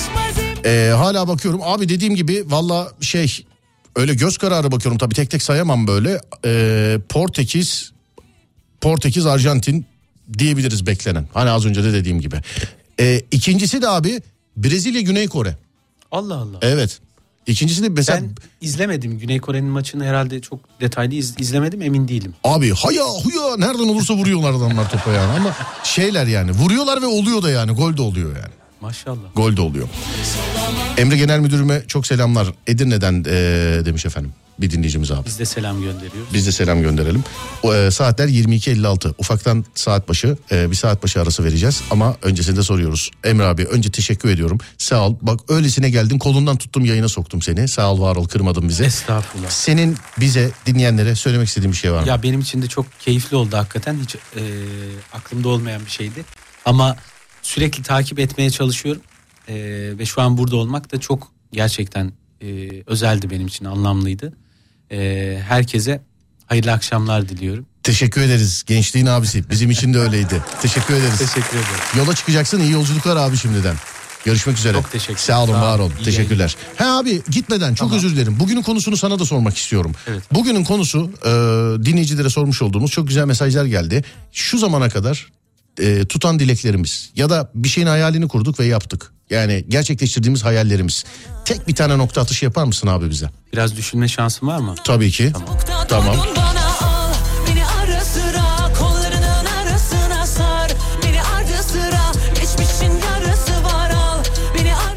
Ee, hala bakıyorum. Abi dediğim gibi valla şey öyle göz kararı bakıyorum. Tabii tek tek sayamam böyle. Ee, Portekiz, Portekiz, Arjantin diyebiliriz beklenen. Hani az önce de dediğim gibi. Ee, ikincisi de abi Brezilya, Güney Kore. Allah Allah. Evet. İkincisi de mesela... Ben izlemedim Güney Kore'nin maçını herhalde çok detaylı iz- izlemedim emin değilim. Abi haya huya nereden olursa vuruyorlar adamlar topa yani ama şeyler yani vuruyorlar ve oluyor da yani gol de oluyor yani. Maşallah. Gol de oluyor. Emre Genel Müdürüme çok selamlar. Edirne'den eee, demiş efendim bir dinleyicimiz abi. Biz de selam gönderiyoruz. Biz de selam gönderelim. O, e, saatler 22.56. Ufaktan saat başı e, bir saat başı arası vereceğiz. Ama öncesinde soruyoruz. Emre abi önce teşekkür ediyorum. Sağ ol. Bak öylesine geldin kolundan tuttum yayına soktum seni. Sağ ol var ol kırmadın bizi. Estağfurullah. Senin bize dinleyenlere söylemek istediğin bir şey var mı? Ya benim için de çok keyifli oldu hakikaten. Hiç e, aklımda olmayan bir şeydi. Ama sürekli takip etmeye çalışıyorum. E, ve şu an burada olmak da çok gerçekten e, özeldi benim için, anlamlıydı. E, herkese hayırlı akşamlar diliyorum. Teşekkür ederiz gençliğin abisi. Bizim için de öyleydi. Teşekkür ederiz. Teşekkür ederim. Yola çıkacaksın iyi yolculuklar abi şimdiden. Görüşmek üzere. Çok teşekkür Sağ olun var olun. İyi Teşekkürler. He abi gitmeden çok Tamam. özür dilerim. Bugünün konusunu sana da sormak istiyorum. Evet. Bugünün konusu e, dinleyicilere sormuş olduğumuz çok güzel mesajlar geldi. Şu zamana kadar e, tutan dileklerimiz ya da bir şeyin hayalini kurduk ve yaptık. Yani gerçekleştirdiğimiz hayallerimiz. Tek bir tane nokta atışı yapar mısın abi bize? Biraz düşünme şansın var mı? Tabii ki. Tamam. ar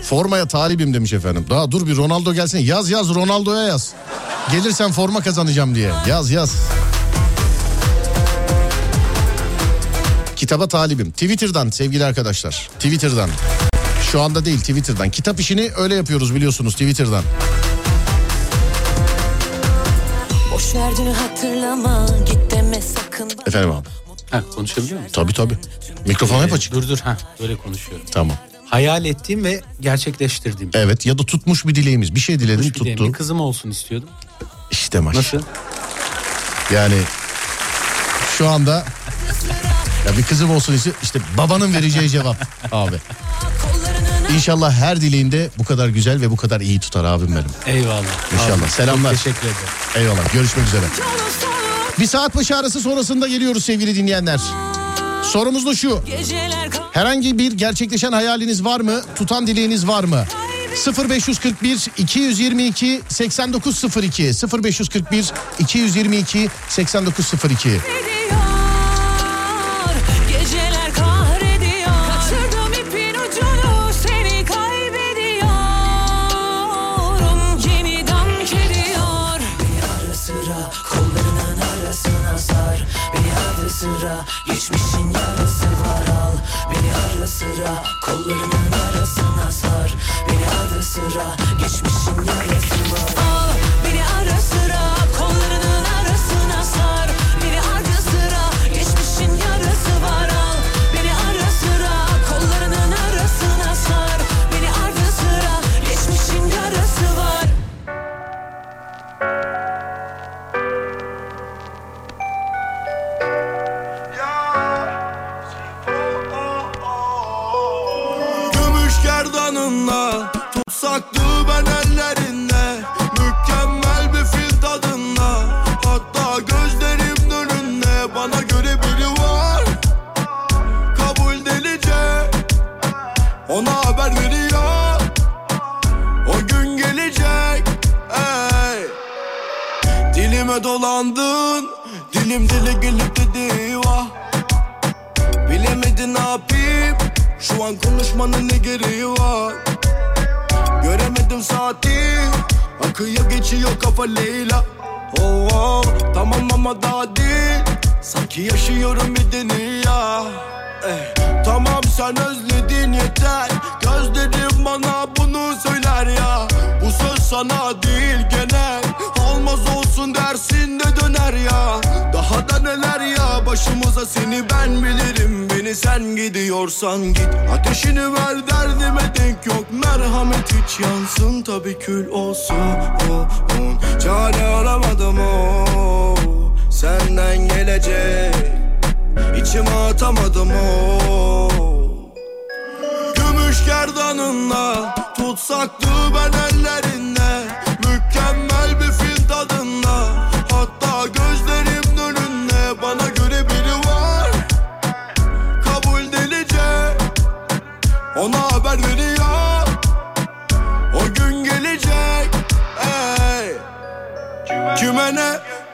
Formaya talibim demiş efendim. Daha dur bir Ronaldo gelsin. Yaz yaz Ronaldo'ya yaz. Gelirsen forma kazanacağım diye. Yaz yaz. Kitaba talibim. Twitter'dan sevgili arkadaşlar. Twitter'dan. Şu anda değil Twitter'dan. Kitap işini öyle yapıyoruz biliyorsunuz Twitter'dan. Boş ver dünü hatırlama Git deme sakın bana. Efendim abi. Ha, konuşabiliyor musun? Tabii tabii. Mikrofon hep açık. Dur dur ha böyle konuşuyorum. Tamam. Hayal ettiğim ve gerçekleştirdiğim. Evet ya da tutmuş bir dileğimiz. Bir şey bir tuttu. Bir kızım olsun istiyordum. İşte maş. Nasıl? Yani şu anda ya bir kızım olsun ise işte babanın vereceği cevap abi. İnşallah her dileğinde bu kadar güzel ve bu kadar iyi tutar abim benim. Eyvallah. İnşallah. Abi, Selamlar. Teşekkür ederim. Eyvallah. Görüşmek üzere. Bir saat başı arası sonrasında geliyoruz sevgili dinleyenler. Sorumuz da şu. Herhangi bir gerçekleşen hayaliniz var mı? Tutan dileğiniz var mı? 0541 222 8902 0541 222 8902 sıra. Geçmişin yarısı var al Beni ara sıra kollarının arasına sar. Beni ara sıra geçmişin yarısı var al Dilim dili gelip dedi vah Bilemedin ne yapayım Şu an konuşmanın ne gereği var? Göremedim saati Akıyor geçiyor kafa Leyla. Oh, oh, Tamam ama daha değil. Sanki yaşıyorum bir dünya başımıza seni ben bilirim. Beni sen gidiyorsan git. Ateşini ver derdime denk yok. Merhamet hiç yansın. Tabi kül olsun oh, oh. Çare aramadım o Senden gelecek. İçime atamadım o Gümüş gerdanınla Tutsaktı ben ellerinde Mükemmel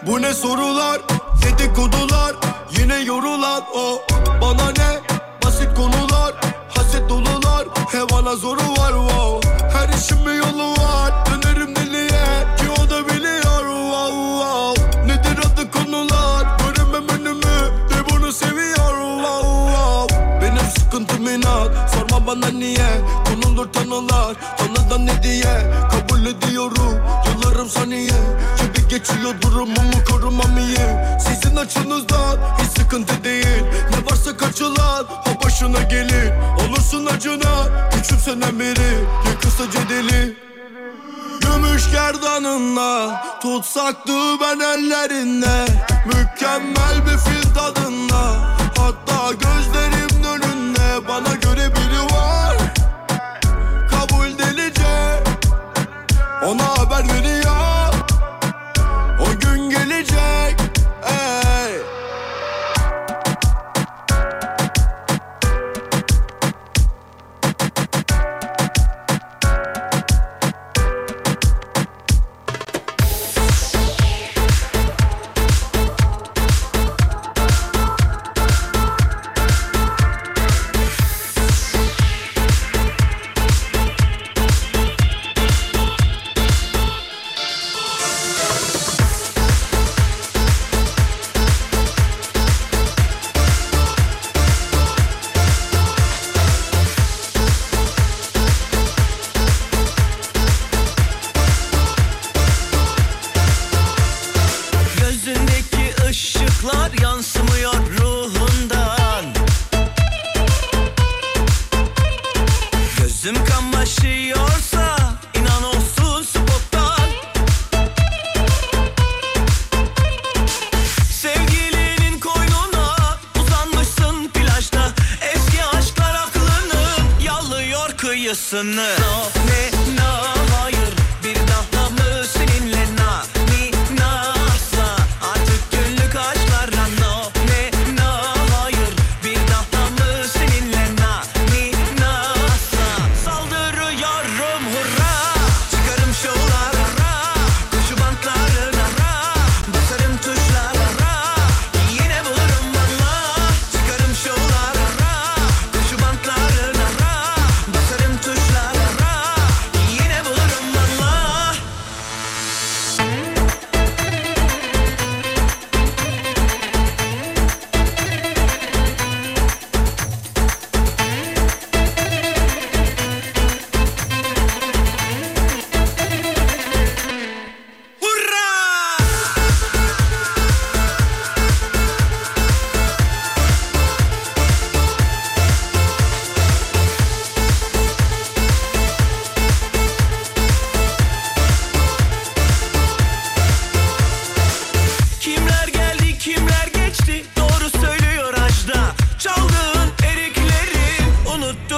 Bu ne sorular? Dedikodular Yine yorulan o. Bana ne? Basit konular Haset dolular. He bana zoru var wow. Her işin bir yolu var. Dönerim deliye ki o da biliyor wow wow. Nedir adı konular? Göremem önümü de bunu seviyor wow wow. Benim sıkıntım inat Sorma bana niye? Konulur tanılar Tanıdan ne diye? Kabul ediyorum Yıllarım saniye. Gibi geçiyor iyi Sizin açınızdan hiç sıkıntı değil. Ne varsa kaçılan o başına gelir. Olursun acına küçümsenen biri Yıkılsa deli Gümüş gerdanınla Tutsaktı ben ellerinde Mükemmel bir fil tadında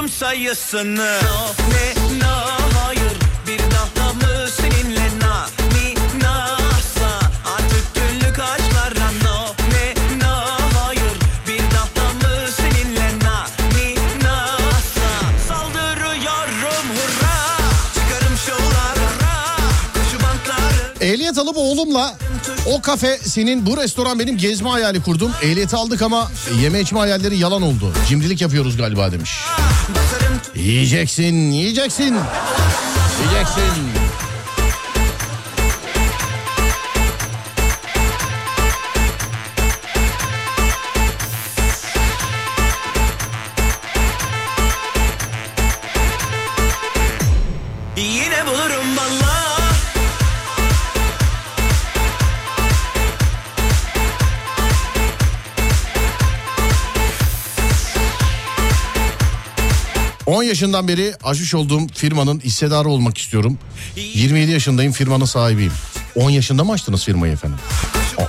unuttum sayısını. No ne na hayır. Bir daha mı seninle na mi na Artık günlük aşklara no. Ne na hayır. Bir daha mı seninle na mi na Saldırıyorum hurra. Çıkarım şovlara. Koşu bantları. Ehliyet alıp oğlumla o kafe senin bu restoran benim gezme hayali kurdum. Ehliyeti aldık ama yeme içme hayalleri yalan oldu. Cimrilik yapıyoruz galiba demiş. Yiyeceksin, yiyeceksin. Yiyeceksin. Yaşından beri aşış olduğum firmanın hissedarı olmak istiyorum. 27 yaşındayım firmanın sahibiyim. 10 yaşında mı açtınız firmayı efendim? Aa,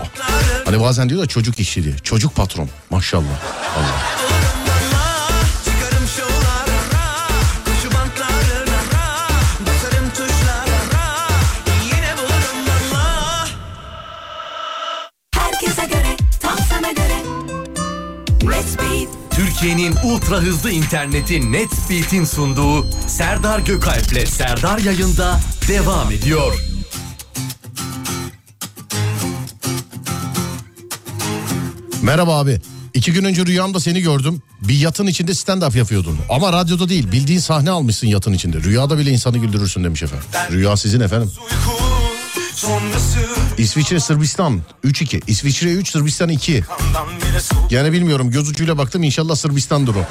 hani bazen diyor da çocuk işçiliği, çocuk patron. Maşallah. Allah. Türkiye'nin ultra hızlı interneti NetSpeed'in sunduğu Serdar Gökalp'le Serdar yayında devam ediyor. Merhaba abi. İki gün önce rüyamda seni gördüm. Bir yatın içinde stand-up yapıyordun. Ama radyoda değil bildiğin sahne almışsın yatın içinde. Rüyada bile insanı güldürürsün demiş efendim. Rüya sizin efendim. Uyku İsviçre Sırbistan 3-2. İsviçre 3 Sırbistan 2. Kandan bile soğuk Yani bilmiyorum göz ucuyla baktım inşallah Sırbistan'dır o.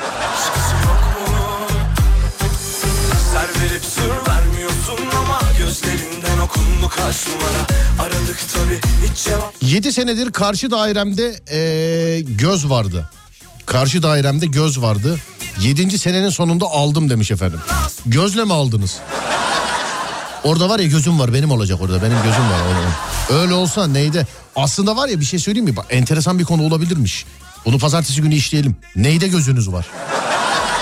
7 senedir karşı dairemde eee, göz vardı. Karşı dairemde göz vardı. 7. senenin sonunda aldım demiş efendim. Gözle mi aldınız? Orada var ya gözüm var benim olacak orada benim gözüm var. Orada. Öyle olsa neyde? Aslında var ya bir şey söyleyeyim mi? Bak, enteresan bir konu olabilirmiş. Bunu pazartesi günü işleyelim. Neyde gözünüz var?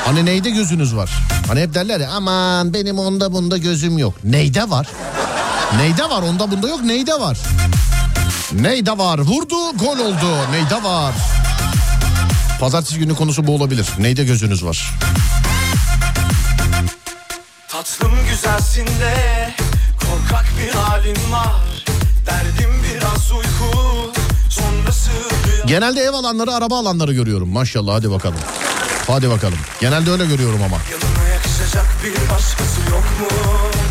Hani neyde gözünüz var? Hani hep derler ya aman benim onda bunda gözüm yok. Neyde var? Neyde var onda bunda yok neyde var? Neyde var? Vurdu gol oldu. Neyde var? Pazartesi günü konusu bu olabilir. Neyde gözünüz var? Tatlım güzelsin de Korkak bir halin var Derdim biraz uyku Sonrası rüya Genelde ev alanları araba alanları görüyorum. Maşallah hadi bakalım. Hadi bakalım. Genelde öyle görüyorum ama.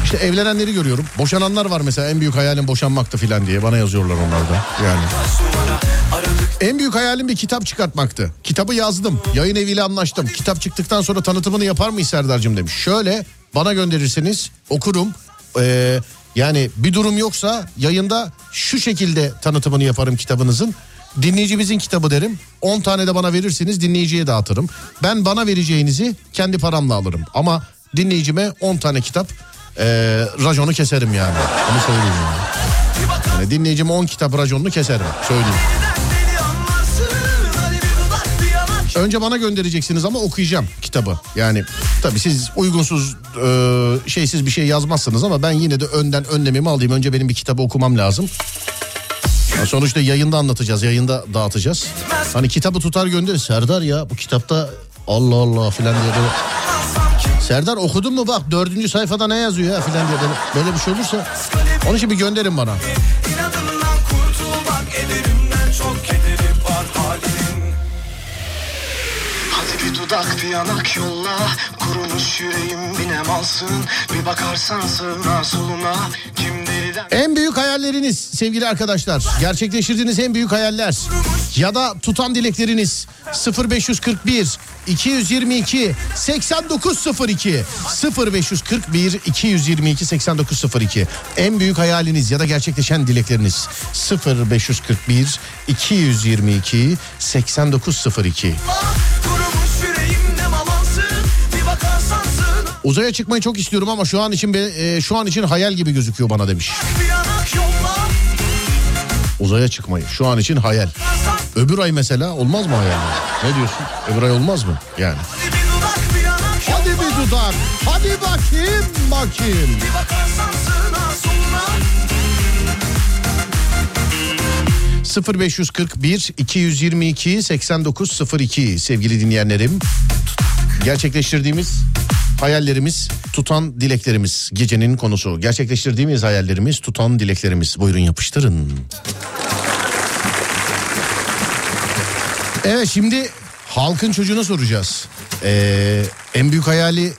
İşte evlenenleri görüyorum. Boşananlar var mesela en büyük hayalim boşanmaktı filan diye. Bana yazıyorlar onlar da. Yani. En büyük hayalim bir kitap çıkartmaktı. Kitabı yazdım. Yayın eviyle anlaştım. Kitap çıktıktan sonra tanıtımını yapar mıyız Serdar'cığım demiş. Şöyle bana gönderirseniz okurum. Ee, yani bir durum yoksa yayında şu şekilde tanıtımını yaparım kitabınızın. Dinleyicimizin kitabı derim. 10 tane de bana verirseniz dinleyiciye dağıtırım. Ben bana vereceğinizi kendi paramla alırım. Ama dinleyicime 10 tane kitap ee, raconu keserim yani. Onu söyleyeyim yani. yani dinleyicime 10 kitap raconunu keserim. Söyleyeyim. Yanak Önce bana göndereceksiniz ama okuyacağım kitabı. Yani tabii siz uygunsuz e, şeysiz bir şey yazmazsınız ama ben yine de önden önlemimi alayım. Önce benim bir kitabı okumam lazım. Ya sonuçta yayında anlatacağız, yayında dağıtacağız. Hani kitabı tutar gönder. Serdar ya bu kitapta Allah Allah filan diye böyle. Serdar okudun mu bak dördüncü sayfada ne yazıyor ya filan diye böyle, böyle bir şey olursa. Onun için bir gönderin bana. Bir yanak yolla Kurumuş yüreğim binem alsın Bir bakarsan sağına soluna Kim deliden En büyük hayalleriniz sevgili arkadaşlar. Gerçekleştirdiğiniz en büyük hayaller ya da tutan dilekleriniz 0541 222 8902 0541 222 8902 en büyük hayaliniz ya da gerçekleşen dilekleriniz 0541 222 8902 Uzaya çıkmayı çok istiyorum ama şu an için e, şu an için hayal gibi gözüküyor bana demiş. Uzaya çıkmayı şu an için hayal. Öbür ay mesela olmaz mı hayal? Ne diyorsun? Öbür ay olmaz mı? Yani. Hadi bir dudak Hadi bakayım bakayım. Bir bakarsan sığına soluna 0541 222 8902 sevgili dinleyenlerim. Gerçekleştirdiğimiz hayallerimiz, tutan dileklerimiz gecenin konusu. Gerçekleştirdiğimiz hayallerimiz, tutan dileklerimiz. Buyurun yapıştırın. Evet şimdi halkın çocuğuna soracağız. Ee, en büyük hayali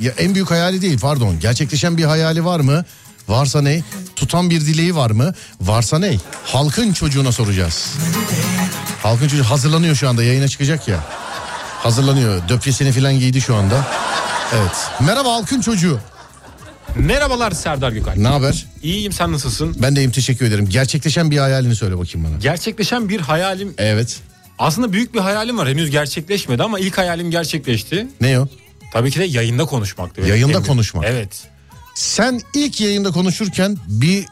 ya en büyük hayali değil pardon. Gerçekleşen bir hayali var mı? Varsa ne? Tutan bir dileği var mı? Varsa ne? Halkın çocuğuna soracağız. Halkın çocuğu hazırlanıyor şu anda yayına çıkacak ya. Hazırlanıyor. Döpyesini falan giydi şu anda. Evet. Merhaba halkın çocuğu. Merhabalar Serdar Gökalp. Ne haber? İyiyim sen nasılsın? Ben de iyiyim teşekkür ederim. Gerçekleşen bir hayalini söyle bakayım bana. Gerçekleşen bir hayalim. Evet. Aslında büyük bir hayalim var. Henüz gerçekleşmedi ama ilk hayalim gerçekleşti. Ne o? Tabii ki de yayında konuşmaktı. benim Yayında konuşmak. Evet. Sen ilk yayında konuşurken bir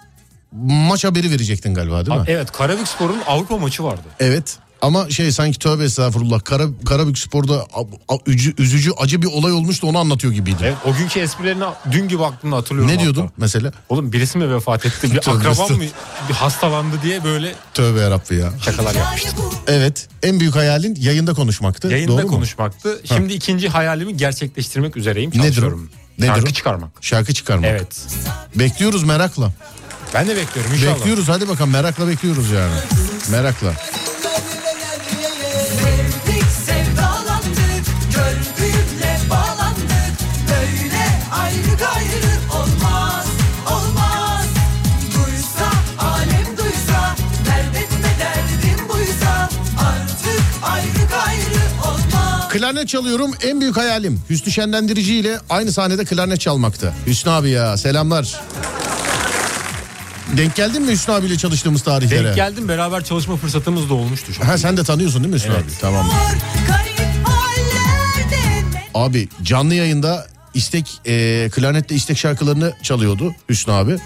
maç haberi verecektin galiba değil mi? Evet Karabük Spor'un Avrupa maçı vardı. Evet. Ama şey sanki tövbe estağfurullah Kara, Karabük Spor'da a- a- üzücü, üzücü acı bir olay olmuştu onu anlatıyor gibiydi. Evet, o günkü esprilerini dün gibi aklımda hatırlıyorum. Ne hatta. diyordun mesela? Oğlum birisi mi vefat etti? Bir estağfurullah. mı bir hastalandı diye böyle Tövbe yarabbi ya. şakalar yapmıştım. Evet en büyük hayalin yayında konuşmaktı. Yayında Doğru mu? konuşmaktı. Şimdi ikinci hayalimi gerçekleştirmek üzereyim. Nedir o? Nedir Şarkı o? çıkarmak. Şarkı çıkarmak. Evet. Bekliyoruz merakla. Ben de bekliyorum inşallah. Bekliyoruz hadi bakalım merakla bekliyoruz yani. Merakla. Klarnet çalıyorum en büyük hayalim. Hüsnü Şenlendirici ile aynı sahnede klarnet çalmaktı. Hüsnü abi ya selamlar. Denk geldin mi Hüsnü abiyle çalıştığımız tarihlere? Denk geldim beraber çalışma fırsatımız da olmuştu. Çok Ha sen de tanıyorsun değil mi Hüsnü abi? Tamam. Abi canlı yayında istek e, klarnetle istek şarkılarını çalıyordu Hüsnü abi.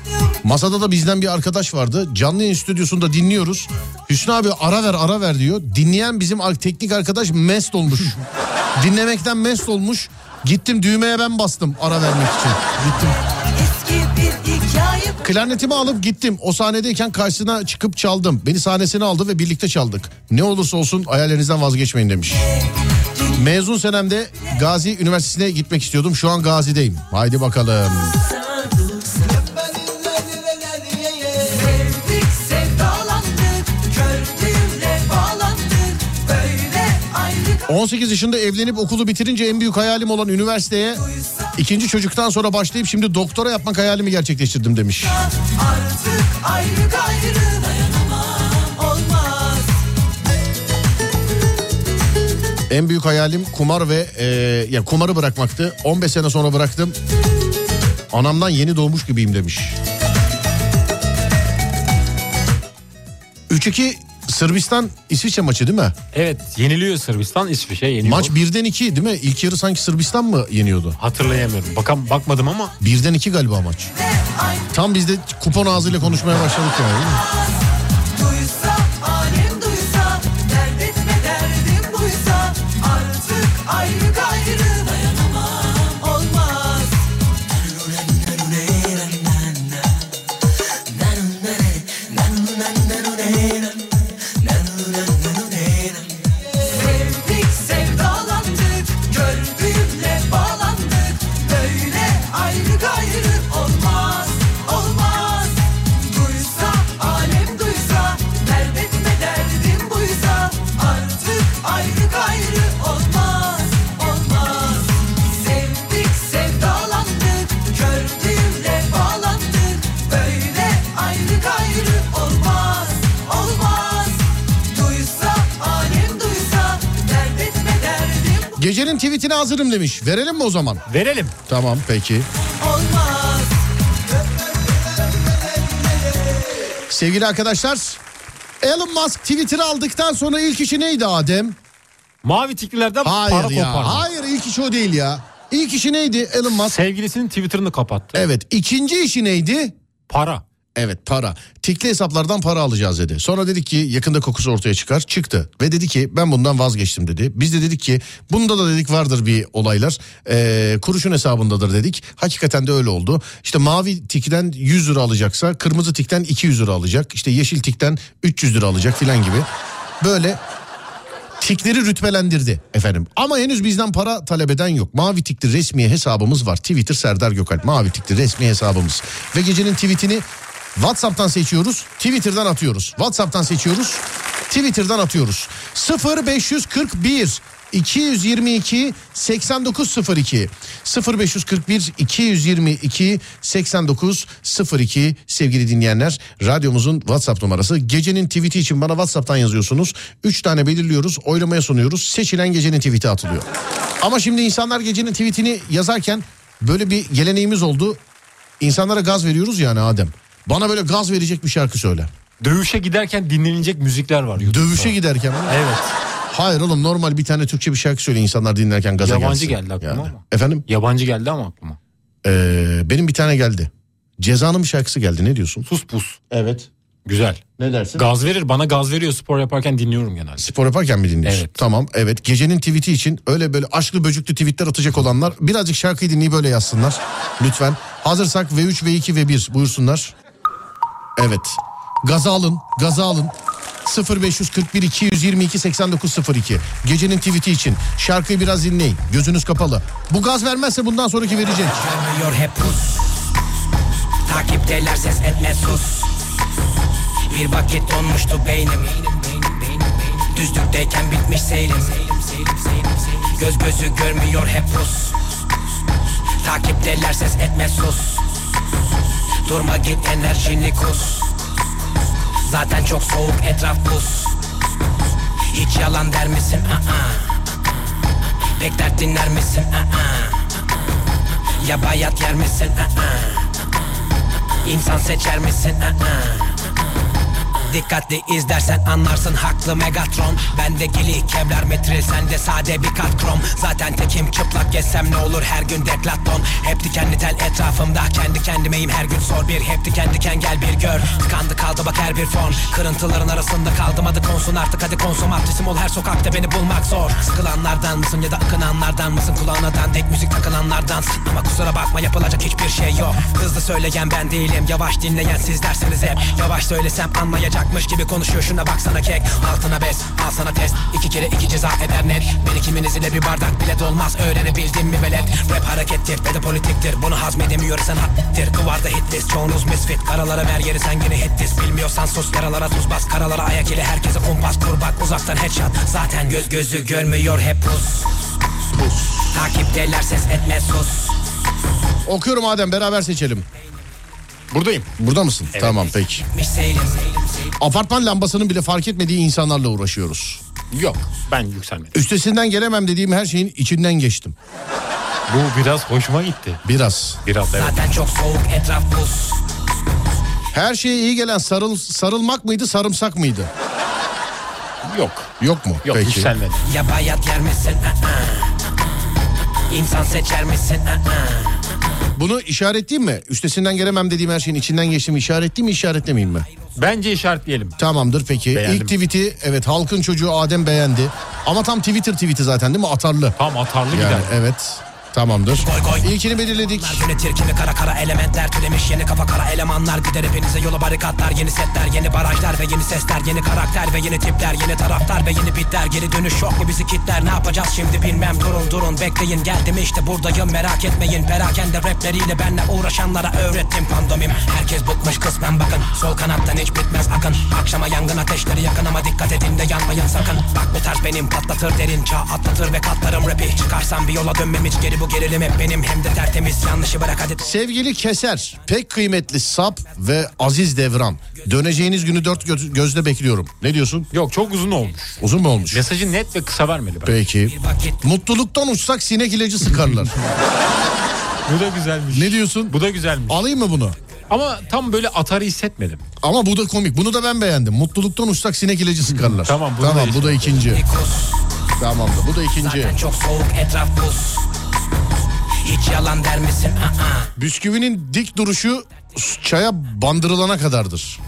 Masada da bizden bir arkadaş vardı. Canlı yayın stüdyosunda dinliyoruz. Hüsnü abi ara ver ara ver diyor. Dinleyen bizim teknik arkadaş mest olmuş. Dinlemekten mest olmuş. Gittim düğmeye ben bastım ara vermek için. Gittim. Klarnetimi alıp gittim. O sahnedeyken karşısına çıkıp çaldım. Beni sahnesine aldı ve birlikte çaldık. Ne olursa olsun hayallerinizden vazgeçmeyin demiş. Mezun senemde Gazi Üniversitesi'ne gitmek istiyordum. Şu an Gazi'deyim. Haydi bakalım. Sevdik sevdalandık Gördüğümle bağlandık Böyle ayrı 18 yaşında evlenip okulu bitirince en büyük hayalim olan üniversiteye ikinci çocuktan sonra başlayıp şimdi doktora yapmak hayalimi gerçekleştirdim demiş. Artık ayrı gayrı En büyük hayalim kumar ve e, ya kumarı bırakmaktı. 15 sene sonra bıraktım. Anamdan yeni doğmuş gibiyim demiş. 3-2 Sırbistan İsviçre maçı değil mi? Evet yeniliyor Sırbistan İsviçre yeniyor. Maç 1'den 2 değil mi? İlk yarı sanki Sırbistan mı yeniyordu? Hatırlayamıyorum. Bakan bakmadım ama 1'den 2 galiba maç. Tam biz de kupon ağzıyla konuşmaya başladık yani. değil mi? Gecenin tweetine hazırım demiş. Verelim mi o zaman? verelim. Tamam peki. olmaz Sevgili arkadaşlar Elon Musk Twitter'ı aldıktan sonra ilk işi neydi Adem? Mavi tiklilerden Hayır para ya. kopardı. Hayır ilk işi o değil ya. İlk işi neydi Elon Musk? Sevgilisinin Twitter'ını kapattı. Evet. ikinci işi neydi? Para. Evet para. Tikli hesaplardan para alacağız dedi. Sonra dedik ki yakında kokusu ortaya çıkar. Çıktı. Ve dedi ki ben bundan vazgeçtim dedi. Biz de dedik ki bunda da dedik vardır bir olaylar. Ee, kuruşun hesabındadır dedik. Hakikaten de öyle oldu. İşte mavi tikten 100 lira alacaksa kırmızı tikten 200 lira alacak. İşte yeşil tikten 300 lira alacak filan gibi. Böyle tikleri rütbelendirdi efendim. Ama henüz bizden para talep eden yok. Mavi tikli resmi hesabımız var. Twitter Serdar Gökalp. Mavi tikli resmi hesabımız. Ve gecenin tweetini WhatsApp'tan seçiyoruz. Twitter'dan atıyoruz. WhatsApp'tan seçiyoruz. Twitter'dan atıyoruz. 0541 222 8902 0541 222 8902 sevgili dinleyenler radyomuzun WhatsApp numarası gecenin tweet'i için bana WhatsApp'tan yazıyorsunuz 3 tane belirliyoruz oylamaya sunuyoruz seçilen gecenin tweet'i atılıyor ama şimdi insanlar gecenin tweet'ini yazarken böyle bir geleneğimiz oldu insanlara gaz veriyoruz yani Adem bana böyle gaz verecek bir şarkı söyle Dövüşe giderken dinlenilecek müzikler var. YouTube'da. dövüşe giderken mi? Evet. Hayır oğlum normal bir tane Türkçe bir şarkı söyle insanlar dinlerken gaza Yabancı gelsin. geldi aklıma ama. Efendim Yabancı geldi ama aklıma. ee, benim bir tane geldi. Cezanın bir şarkısı geldi ne diyorsun? Sus pus. Evet. Güzel. Ne dersin? Gaz verir. Bana gaz veriyor spor yaparken dinliyorum genelde. Spor yaparken mi dinliyorsun? Evet. Tamam evet gecenin tweet'i için öyle böyle aşklı böcüklü tweetler atacak olanlar birazcık şarkıyı dinleyip böyle yazsınlar. Lütfen. Hazırsak V3, V2, V1 buyursunlar. Evet. Gaza alın, gaza alın. 0541 222 8902 Gecenin tweet'i için şarkıyı biraz dinleyin. Gözünüz kapalı. Bu gaz vermezse bundan sonraki verecek. Görmüyor hep pus Takipteler ses etme sus Bir vakit donmuştu beynim Düzlükteyken bitmiş seyrim Göz gözü görmüyor hep pus Takipteler ses etme sus Durma git enerjini kus Zaten çok soğuk etraf buz Hiç yalan der misin? Aa. Pek dert dinler misin? Aa. Ya bayat yer misin? Aa. İnsan seçer misin? Aa. Dikkatli izlersen anlarsın haklı Megatron. Bende gili kevlar metril sende sade bir kat krom. Zaten tekim çıplak gezsem ne olur her gün deklaton Hep dikenli tel etrafımda kendi kendimeyim her gün. Sor bir Hep diken diken gel bir gör. Tıkandı kaldı bak her bir fon. Kırıntıların arasında kaldım. Adı konsun artık hadi konsomatrisim ol her sokakta beni bulmak zor. Sıkılanlardan mısın ya da akınanlardan mısın? Kulağına dandik müzik takılanlardan. Ama kusura bakma yapılacak hiçbir şey yok. Hızlı söyleyen ben değilim. Yavaş dinleyen siz dersiniz hep. Yavaş söylesem anlayacakmış gibi konuşuyor. Şuna baksana kek. Altına bez al sana test. İki kere iki ceza eder net. Beni kiminiz ile bir bardak bile dolmaz. Öğrenebildim mi velet? Rap harekettir ve de politiktir. Bunu hazmedemiyorsan hattir. Duvarda hit list çoğunuz misfit. Karalara ver yeri sen yine hit list Bilmiyorsan sus yaralara tuz bas Karalara ayak ile herkese kumpas kur bak uzaktan headshot Zaten göz gözü görmüyor hep pus Takipteler ses etme sus Okuyorum Adem beraber seçelim. Buradayım. Burada mısın? Tamam peki. Apartman lambasının bile fark etmediği insanlarla uğraşıyoruz. Yok ben yükselmedim. Üstesinden gelemem dediğim her şeyin içinden geçtim. Bu biraz hoşuma gitti. Biraz. Biraz evet. Zaten çok soğuk etraf buz Her şeye iyi gelen sarıl sarılmak mıydı sarımsak mıydı? Yok. Yok mu? Yok Peki. yükselmedim. Ya bayat yer misin? İnsan seçer misin? Bunu işaretleyeyim mi? Üstesinden gelemem dediğim her şeyin içinden geçtim işaretleyeyim mi işaretlemeyeyim mi? Bence işaretleyelim. Tamamdır peki. Beğendim. İlk tweet'i evet halkın çocuğu Adem beğendi. Ama tam Twitter tweet'i zaten değil mi? Atarlı. Tam atarlı Yani gider. evet. Tamamdır. Goy goy. İlkini belirledik. Yönetir kimi kara kara elementler türemiş. Yeni kafa kara elemanlar gider hepinize yolu barikatlar yeni setler yeni barajlar ve yeni sesler yeni karakter ve yeni tipler yeni taraftar ve yeni bitler. Geri dönüş yok mu bizi kitler? Ne yapacağız şimdi bilmem. Durun durun bekleyin. Geldim işte buradayım. Merak etmeyin. Perakende rapleriyle benle uğraşanlara öğrettim pandomim. Herkes bıkmış kısmen bakın. Sol kanattan hiç bitmez akın. Akşama yangın ateşleri yakın ama dikkat edin de yanmayın sakın. Bak bu tarz benim patlatır derin çağ atlatır ve katlarım rapi. Çıkarsam bir yola dönmem hiç geri bu gerilim hep benim hem de tertemiz yanlışı bırak hadi Sevgili Keser, pek kıymetli Sap ve Aziz Devran. Döneceğiniz günü dört göz- gözle bekliyorum. Ne diyorsun? Yok çok uzun olmuş. Uzun mu olmuş? Mesajı net ve kısa vermeli ben. Peki. Mutluluktan uçsak sinek ilacı sıkarlar. Bu da güzelmiş. ne diyorsun? Bu da güzelmiş. Alayım mı bunu? Ama tam böyle atarı hissetmedim. Ama bu da komik. Bunu da ben beğendim. Mutluluktan uçsak sinek ilacı sıkarlar. Tamam, bunu da Tamam bu da ikinci. kus Tamamdır. Bu da ikinci. Zaten çok soğuk etraf buz Hiç yalan der misin? Aa, Bisküvinin dik duruşu çaya bandırılana kadardır.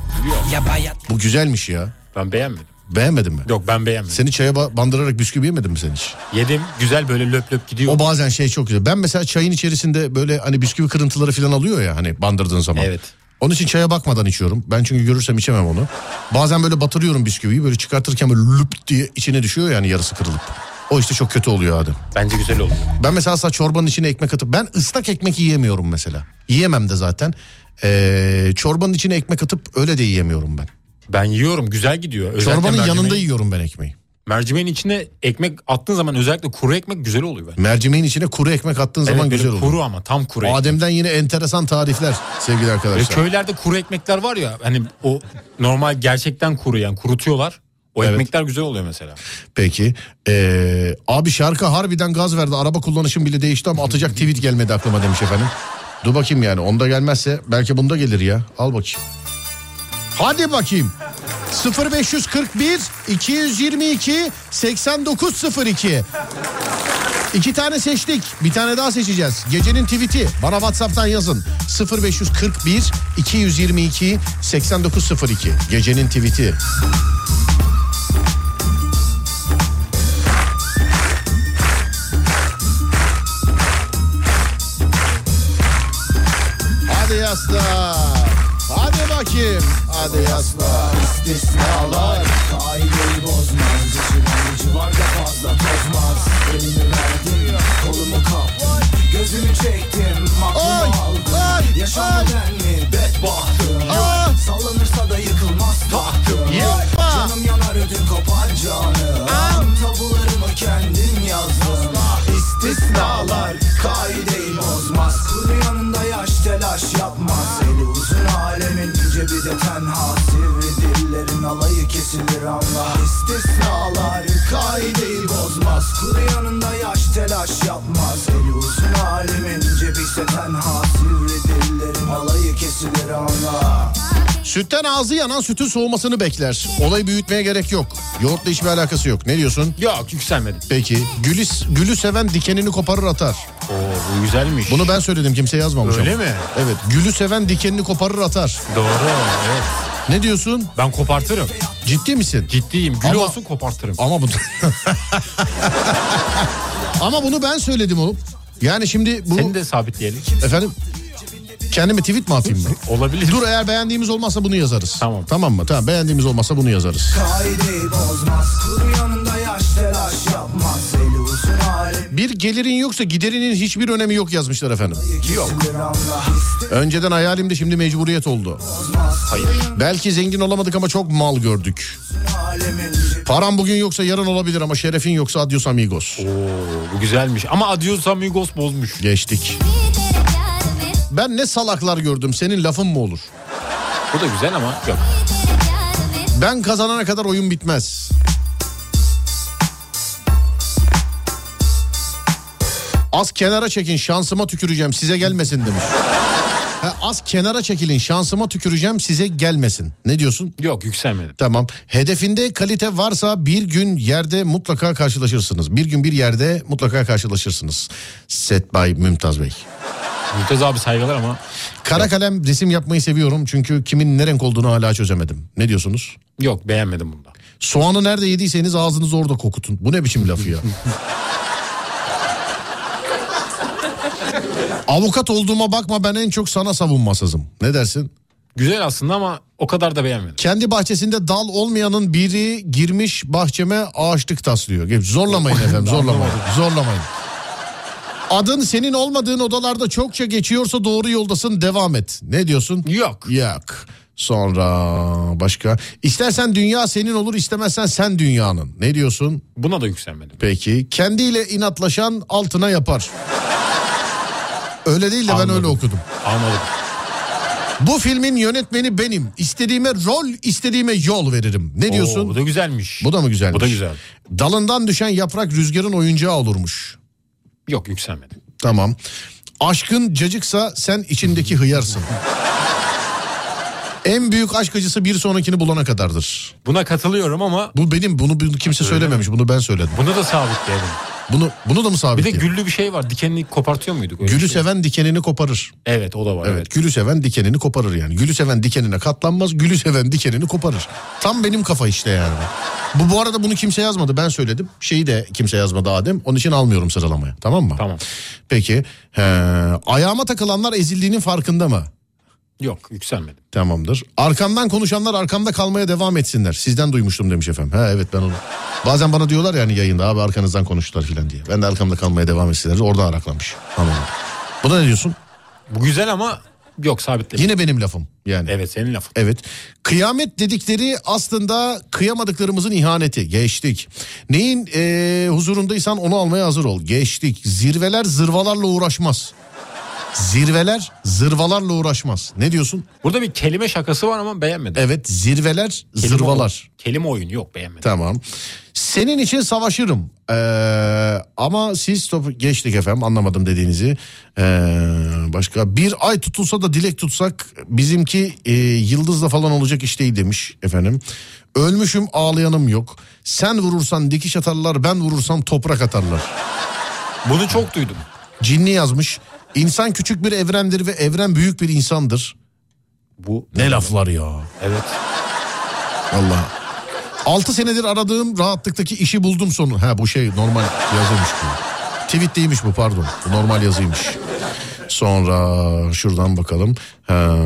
ya bayat Bu güzelmiş ya. Ben beğenmedim. Beğenmedin mi? Yok ben beğenmedim. Seni çaya ba- bandırarak bisküvi yemedin mi sen hiç? Yedim güzel böyle löp löp gidiyor. O bazen şey çok güzel. Ben mesela çayın içerisinde böyle hani bisküvi kırıntıları falan alıyor ya hani bandırdığın zaman. Evet. Onun için çaya bakmadan içiyorum. Ben çünkü görürsem içemem onu. Bazen böyle batırıyorum bisküviyi böyle çıkartırken böyle lüp diye içine düşüyor yani yarısı kırılıp. O işte çok kötü oluyor Adem. Bence güzel oldu. Ben mesela asla çorbanın içine ekmek atıp ben ıslak ekmek yiyemiyorum mesela. Yiyemem de zaten. Ee, çorbanın içine ekmek atıp öyle de yiyemiyorum ben. Ben yiyorum güzel gidiyor. Özellikle Çorbanın mercimeğin- yanında yiyorum ben ekmeği. Mercimeğin içine ekmek attığın zaman özellikle kuru ekmek güzel oluyor bence. Mercimeğin içine kuru ekmek attığın Evet, zaman böyle güzel oluyor. kuru ama tam kuru ekmek. Adem'den yine enteresan tarifler sevgili Ve arkadaşlar. köylerde kuru ekmekler var ya hani o normal gerçekten kuru yani kurutuyorlar. O Evet. ekmekler güzel oluyor mesela. Peki. Ee, abi şarkı harbiden gaz verdi. Araba kullanışım bile değişti ama atacak tweet gelmedi aklıma demiş efendim. Dur bakayım yani. Onda gelmezse belki bunda gelir ya. Al bakayım. Hadi bakayım. 0541 222 8902 İki tane seçtik. Bir tane daha seçeceğiz. Gecenin tweet'i. Bana WhatsApp'tan yazın. 0541 222 8902 Gecenin tweet'i. Yasla. Hadi bakayım. Hadi yasla. İstisnalar. Kaideyi bozmaz. Işık var da fazla tozmaz Elimi verdim Kolumu kaptım Gözümü çektim Aklımı aldım Yaşam mi bedbahtım Aa. Sallanırsa da yıkılmaz tahtım Yapma. Canım yanar ödüm kopar canım Tabularımı kendim yazdım İstisnalar Kaideyi bozmaz. Kuru yanında telaş yapmaz Eli uzun alemin cebi de tenha. Sivri dillerin alayı kesilir anla. İstisnalar kaideyi bozmaz. Kuru yanında yaş telaş yapmaz Eli uzun halimin cebi ise tenha. Sivri dillerin alayı kesilir anla Sütten ağzı yanan sütün soğumasını bekler. Olayı büyütmeye gerek yok. Yoğurtla hiçbir alakası yok. Ne diyorsun? Yok yükselmedim. Peki. Gülü, gülü seven dikenini koparır atar. Oo bu güzelmiş. Bunu ben söyledim kimse yazmamış Öyle ama. mi? Evet. Gülü seven dikenini koparır atar. Doğru evet. Ne diyorsun? Ben kopartırım. Ciddi misin? Ciddiyim. Gül Ama- olsun kopartırım. Ama bu Ama bunu ben söyledim oğlum. Yani şimdi bu Seni de sabitleyelim. efendim kendime tweet mi atayım mı? Olabilir. Dur eğer beğendiğimiz olmazsa bunu yazarız. Tamam. Tamam mı? Tamam beğendiğimiz olmazsa bunu yazarız. Kaideyi bozmaz Kuru yanında yaş telaş yapmaz Eli uzun halimin Bir gelirin yoksa giderinin hiçbir önemi yok yazmışlar efendim. anla Önceden hayalimde şimdi mecburiyet oldu. Hayır. Belki zengin olamadık ama çok mal gördük. Param bugün yoksa yarın olabilir ama şerefin yoksa adios amigos. Oo bu güzelmiş. Ama Adios Amigos bozmuş. Geçtik. Ben ne salaklar gördüm senin lafın mı olur? Bu da güzel ama yok. Ben kazanana kadar oyun bitmez. Az kenara çekin şansıma tüküreceğim size gelmesin demiş. Ha, az kenara çekilin şansıma tüküreceğim size gelmesin. Ne diyorsun? Yok yükselmedim. Tamam. Hedefinde kalite varsa bir gün yerde mutlaka karşılaşırsınız. Bir gün bir yerde mutlaka karşılaşırsınız. Set by Mümtaz Bey. Mümtaz abi saygılar ama Kara kalem resim yapmayı seviyorum çünkü kimin ne renk olduğunu hala çözemedim. Ne diyorsunuz? yok beğenmedim bunda. Soğanı nerede yediyseniz ağzınızı orada kokutun. Bu ne biçim laf ya? Avukat olduğuma bakma ben en çok sana savunmasızım. Ne dersin? Güzel aslında ama o kadar da beğenmedim. Kendi bahçesinde dal olmayanın biri girmiş bahçeme ağaçlık taslıyor. Zorlamayın efendim zorlamayın. Zorlamayın. Adın senin olmadığın odalarda çokça geçiyorsa doğru yoldasın devam et. Ne diyorsun? Yok. Yok. Sonra başka. İstersen dünya senin olur istemezsen sen dünyanın. Ne diyorsun? Buna da yükselmedim. Peki. Kendiyle inatlaşan altına yapar. Öyle değil de ben Anladım. öyle okudum. Anladım. Bu filmin yönetmeni benim. İstediğime rol, istediğime yol veririm. Ne diyorsun? Oo, bu da güzelmiş. Bu da mı güzelmiş? Bu da güzel. Dalından düşen yaprak rüzgarın oyuncağı olurmuş. Yok yükselmedim. Tamam. Aşkın cacıksa sen içindeki hıyarsın. en büyük aşk acısı bir sonrakini bulana kadardır. Buna katılıyorum ama Bu benim bunu, bunu kimse söylememiş. Bunu ben söyledim. bunu da sabitleyelim. Bunu bunu da mı Bir sabit? de güllü bir şey var. Dikenini kopartıyor muyduk? Öyle Gülü bir şey. seven dikenini koparır. Evet o da var. Evet, Evet. gülü seven dikenini koparır yani. Gülü seven dikenine katlanmaz, gülü seven dikenini koparır. Tam benim kafa işte yani. Bu bu arada bunu kimse yazmadı. Ben söyledim. Şeyi de kimse yazmadı Adem. Onun için almıyorum sıralamaya. Tamam mı? Tamam. Peki. He, ayağıma takılanlar ezildiğinin farkında mı? Yok yükselmedim. Tamamdır. Arkamdan konuşanlar arkamda kalmaya devam etsinler. Sizden duymuştum demiş efendim. Ha evet ben onu. Bazen bana diyorlar yani yayında abi arkanızdan konuştular filan diye. Ben de arkamda kalmaya devam etsinler. Orada araklamış. Anladım. Buna ne diyorsun? Bu güzel ama yok sabitledim. Yine benim lafım yani. Evet senin lafın. Evet. Kıyamet dedikleri aslında kıyamadıklarımızın ihaneti. Geçtik. Neyin eee, huzurundaysan onu almaya hazır ol. Geçtik. Zirveler zırvalarla uğraşmaz. Zirveler zırvalarla uğraşmaz. Ne diyorsun? Burada bir kelime şakası var ama beğenmedim. Evet zirveler Kelime zırvalar. oyun- kelime oyun yok beğenmedim. Tamam. Senin için savaşırım. Ee, ama siz top geçtik efendim anlamadım dediğinizi. Ee, başka bir ay tutulsa da dilek tutsak bizimki e, yıldızla falan olacak iş değil demiş efendim. Ölmüşüm ağlayanım yok. Sen vurursan dikiş atarlar ben vurursam toprak atarlar. Bunu çok duydum. Cinli yazmış. İnsan küçük bir evrendir ve evren büyük bir insandır. Bu Ne laflar ya. evet. Allah. 6 senedir aradığım rahatlıktaki işi buldum sonu. Ha bu şey normal yazıymış bu. Tweet değilmiş bu pardon. Bu normal yazıymış. Sonra şuradan bakalım. Ha,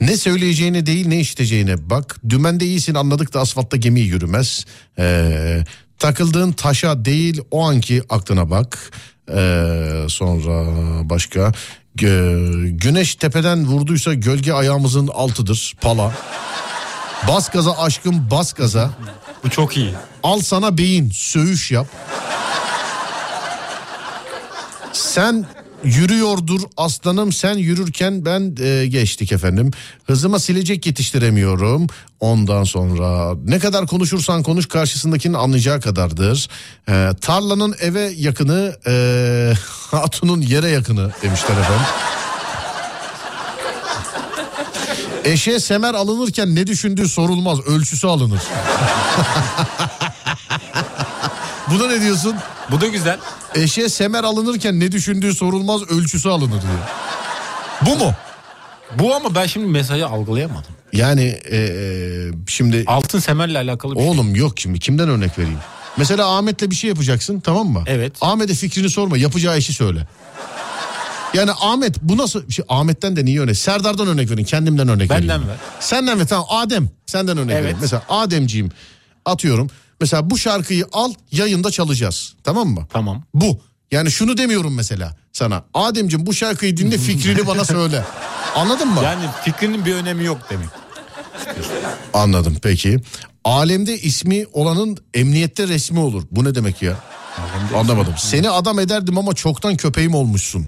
ne söyleyeceğine değil ne işiteceğine bak. Dümende iyisin anladık da asfaltta gemi yürümez. Ee, takıldığın taşa değil o anki aklına bak. Ee, sonra başka. Güneş tepeden vurduysa gölge ayağımızın altıdır. Pala. Bas gaza aşkım bas gaza. Bu çok iyi. Al sana beyin söğüş yap. Sen yürüyordur aslanım sen yürürken ben e, geçtik efendim. Hızıma silecek yetiştiremiyorum. Ondan sonra ne kadar konuşursan konuş karşısındakinin anlayacağı kadardır. E, tarlanın eve yakını e, hatunun yere yakını demişler efendim. Eşeğe semer alınırken ne düşündüğü sorulmaz ölçüsü alınır. Buna ne diyorsun? Bu da güzel. Eşeğe semer alınırken ne düşündüğü sorulmaz ölçüsü alınır diyor. Bu mu? Bu ama ben şimdi mesajı algılayamadım. Yani eee, şimdi Altın semerle alakalı bir şey. oğlum yok şimdi kimden örnek vereyim? Mesela Ahmet'le bir şey yapacaksın tamam mı? Evet. Ahmet'e fikrini sorma yapacağı işi söyle. Yani Ahmet bu nasıl? Şey, Ahmet'ten de niye örnek? Serdar'dan örnek verin kendimden örnek Benden vereyim. ver. Senden ver tamam Adem senden örnek Evet. vereyim. Mesela Ademciğim atıyorum. Mesela bu şarkıyı al yayında çalacağız tamam mı? Tamam. Bu. Yani şunu demiyorum mesela sana. Ademciğim bu şarkıyı dinle fikrini bana söyle. Anladın mı? Yani fikrinin bir önemi yok demek. Anladım peki. Alemde ismi olanın emniyette resmi olur. Bu ne demek ya? Anlamadım. Seni adam ederdim ama çoktan köpeğim olmuşsun.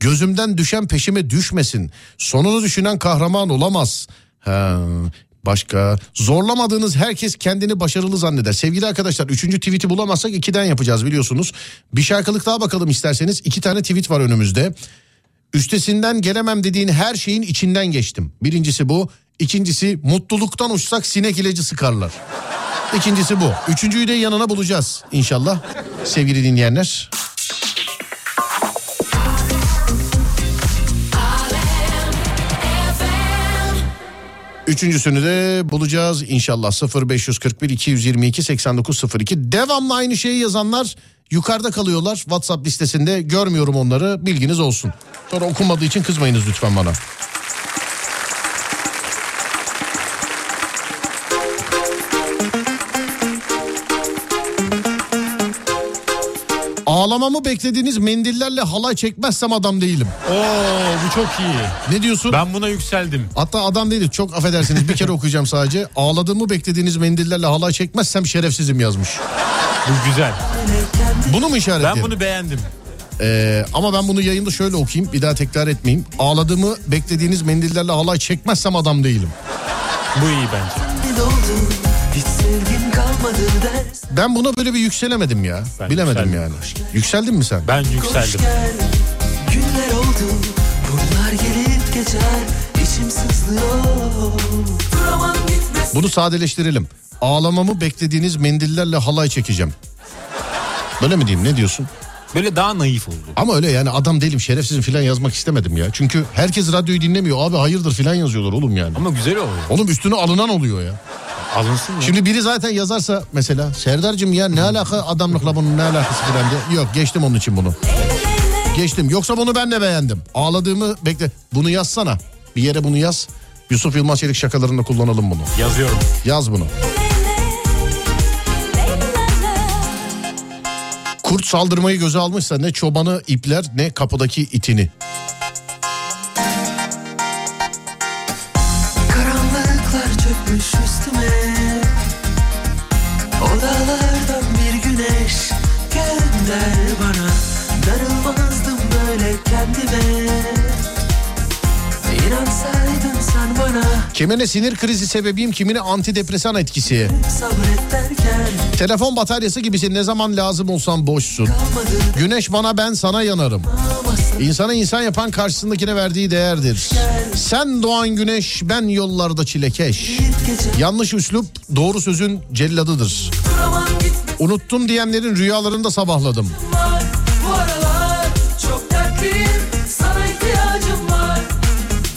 Gözümden düşen peşime düşmesin. Sonunu düşünen kahraman olamaz. Ha, başka zorlamadığınız herkes kendini başarılı zanneder. Sevgili arkadaşlar üçüncü tweet'i bulamazsak ikiden yapacağız biliyorsunuz. Bir şarkılık daha bakalım isterseniz. İki tane tweet var önümüzde. Üstesinden gelemem dediğin her şeyin içinden geçtim. Birincisi bu. İkincisi mutluluktan uçsak sinek ilacı sıkarlar. İkincisi bu. Üçüncüyü de yanına bulacağız inşallah sevgili dinleyenler. Üçüncüsünü de bulacağız inşallah 0541 222 8902 devamlı aynı şeyi yazanlar yukarıda kalıyorlar WhatsApp listesinde görmüyorum onları bilginiz olsun. Sonra okunmadığı için kızmayınız lütfen bana. Ağlamamı beklediğiniz mendillerle halay çekmezsem adam değilim. Oo bu çok iyi. Ne diyorsun? Ben buna yükseldim. Hatta adam değilim çok affedersiniz bir kere okuyacağım sadece. Ağladığımı beklediğiniz mendillerle halay çekmezsem şerefsizim yazmış. Bu güzel. Bunu mu işaretleyelim? Ben bunu beğendim. Ee, ama ben bunu yayında şöyle okuyayım bir daha tekrar etmeyeyim. Ağladığımı beklediğiniz mendillerle halay çekmezsem adam değilim. Bu iyi bence. Ben buna böyle bir yükselemedim ya. Ben Bilemedim yükseldim. yani. Yükseldin mi sen? Ben yükseldim. Günler oldu Bunlar gelip geçer İçim sızlıyor Bunu sadeleştirelim. Ağlamamı beklediğiniz mendillerle halay çekeceğim. Böyle mi diyeyim ne diyorsun? Böyle daha naif oldu. Ama öyle yani adam değilim şerefsizim filan yazmak istemedim ya. Çünkü herkes radyoyu dinlemiyor. Abi hayırdır filan yazıyorlar oğlum yani. Ama güzel oluyor. Oğlum üstüne alınan oluyor ya. Alınsın ya. Şimdi biri zaten yazarsa mesela Serdar'cığım ya ne alaka adamlıkla bunun ne alakası filan diye. Yok geçtim onun için bunu. Geçtim. Yoksa bunu ben de beğendim. Ağladığımı bekle. Bunu yazsana. Bir yere bunu yaz. Yusuf Yılmaz Çelik şakalarında kullanalım bunu. Yazıyorum. Yaz bunu. Kurt saldırmayı göze almışsa ne çobanı ipler ne kapıdaki itini. Gönder bana Darılmazdım böyle kendime İnansaydın sen bana Kimine sinir krizi sebebiyim kimine antidepresan etkisi. Derken Telefon bataryası gibisin ne zaman lazım olsan boşsun. Kalmadı Güneş bana ben sana yanarım. İnsanı insan yapan karşısındakine verdiği değerdir. Sen doğan güneş ben yollarda çilekeş. Yanlış üslup doğru sözün celladıdır. Unuttum diyenlerin rüyalarında sabahladım. var Bu aralar çok dertliyim Sana ihtiyacım var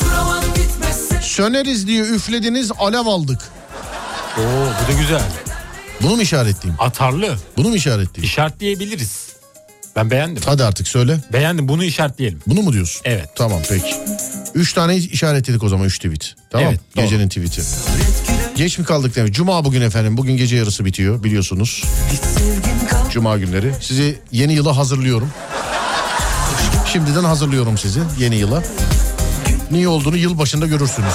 Duramam gitmezsen Söneriz diye üflediniz alev aldık. Oo bu da güzel. Bunu mu işaretleyeyim? Atarlı. Bunu mu işaretleyeyim? İşaretleyebiliriz. Ben beğendim. Hadi artık söyle. Beğendim bunu işaretleyelim. Bunu mu diyorsun? Evet. Tamam peki. Üç tane işaretledik o zaman üç tweet. Tamam. Evet. Gecenin tweet'i. Geç mi kaldık demek? Cuma bugün efendim. Bugün gece yarısı bitiyor biliyorsunuz. Cuma günleri. Sizi yeni yıla hazırlıyorum. Şimdiden hazırlıyorum sizi yeni yıla. Niye olduğunu yıl başında görürsünüz.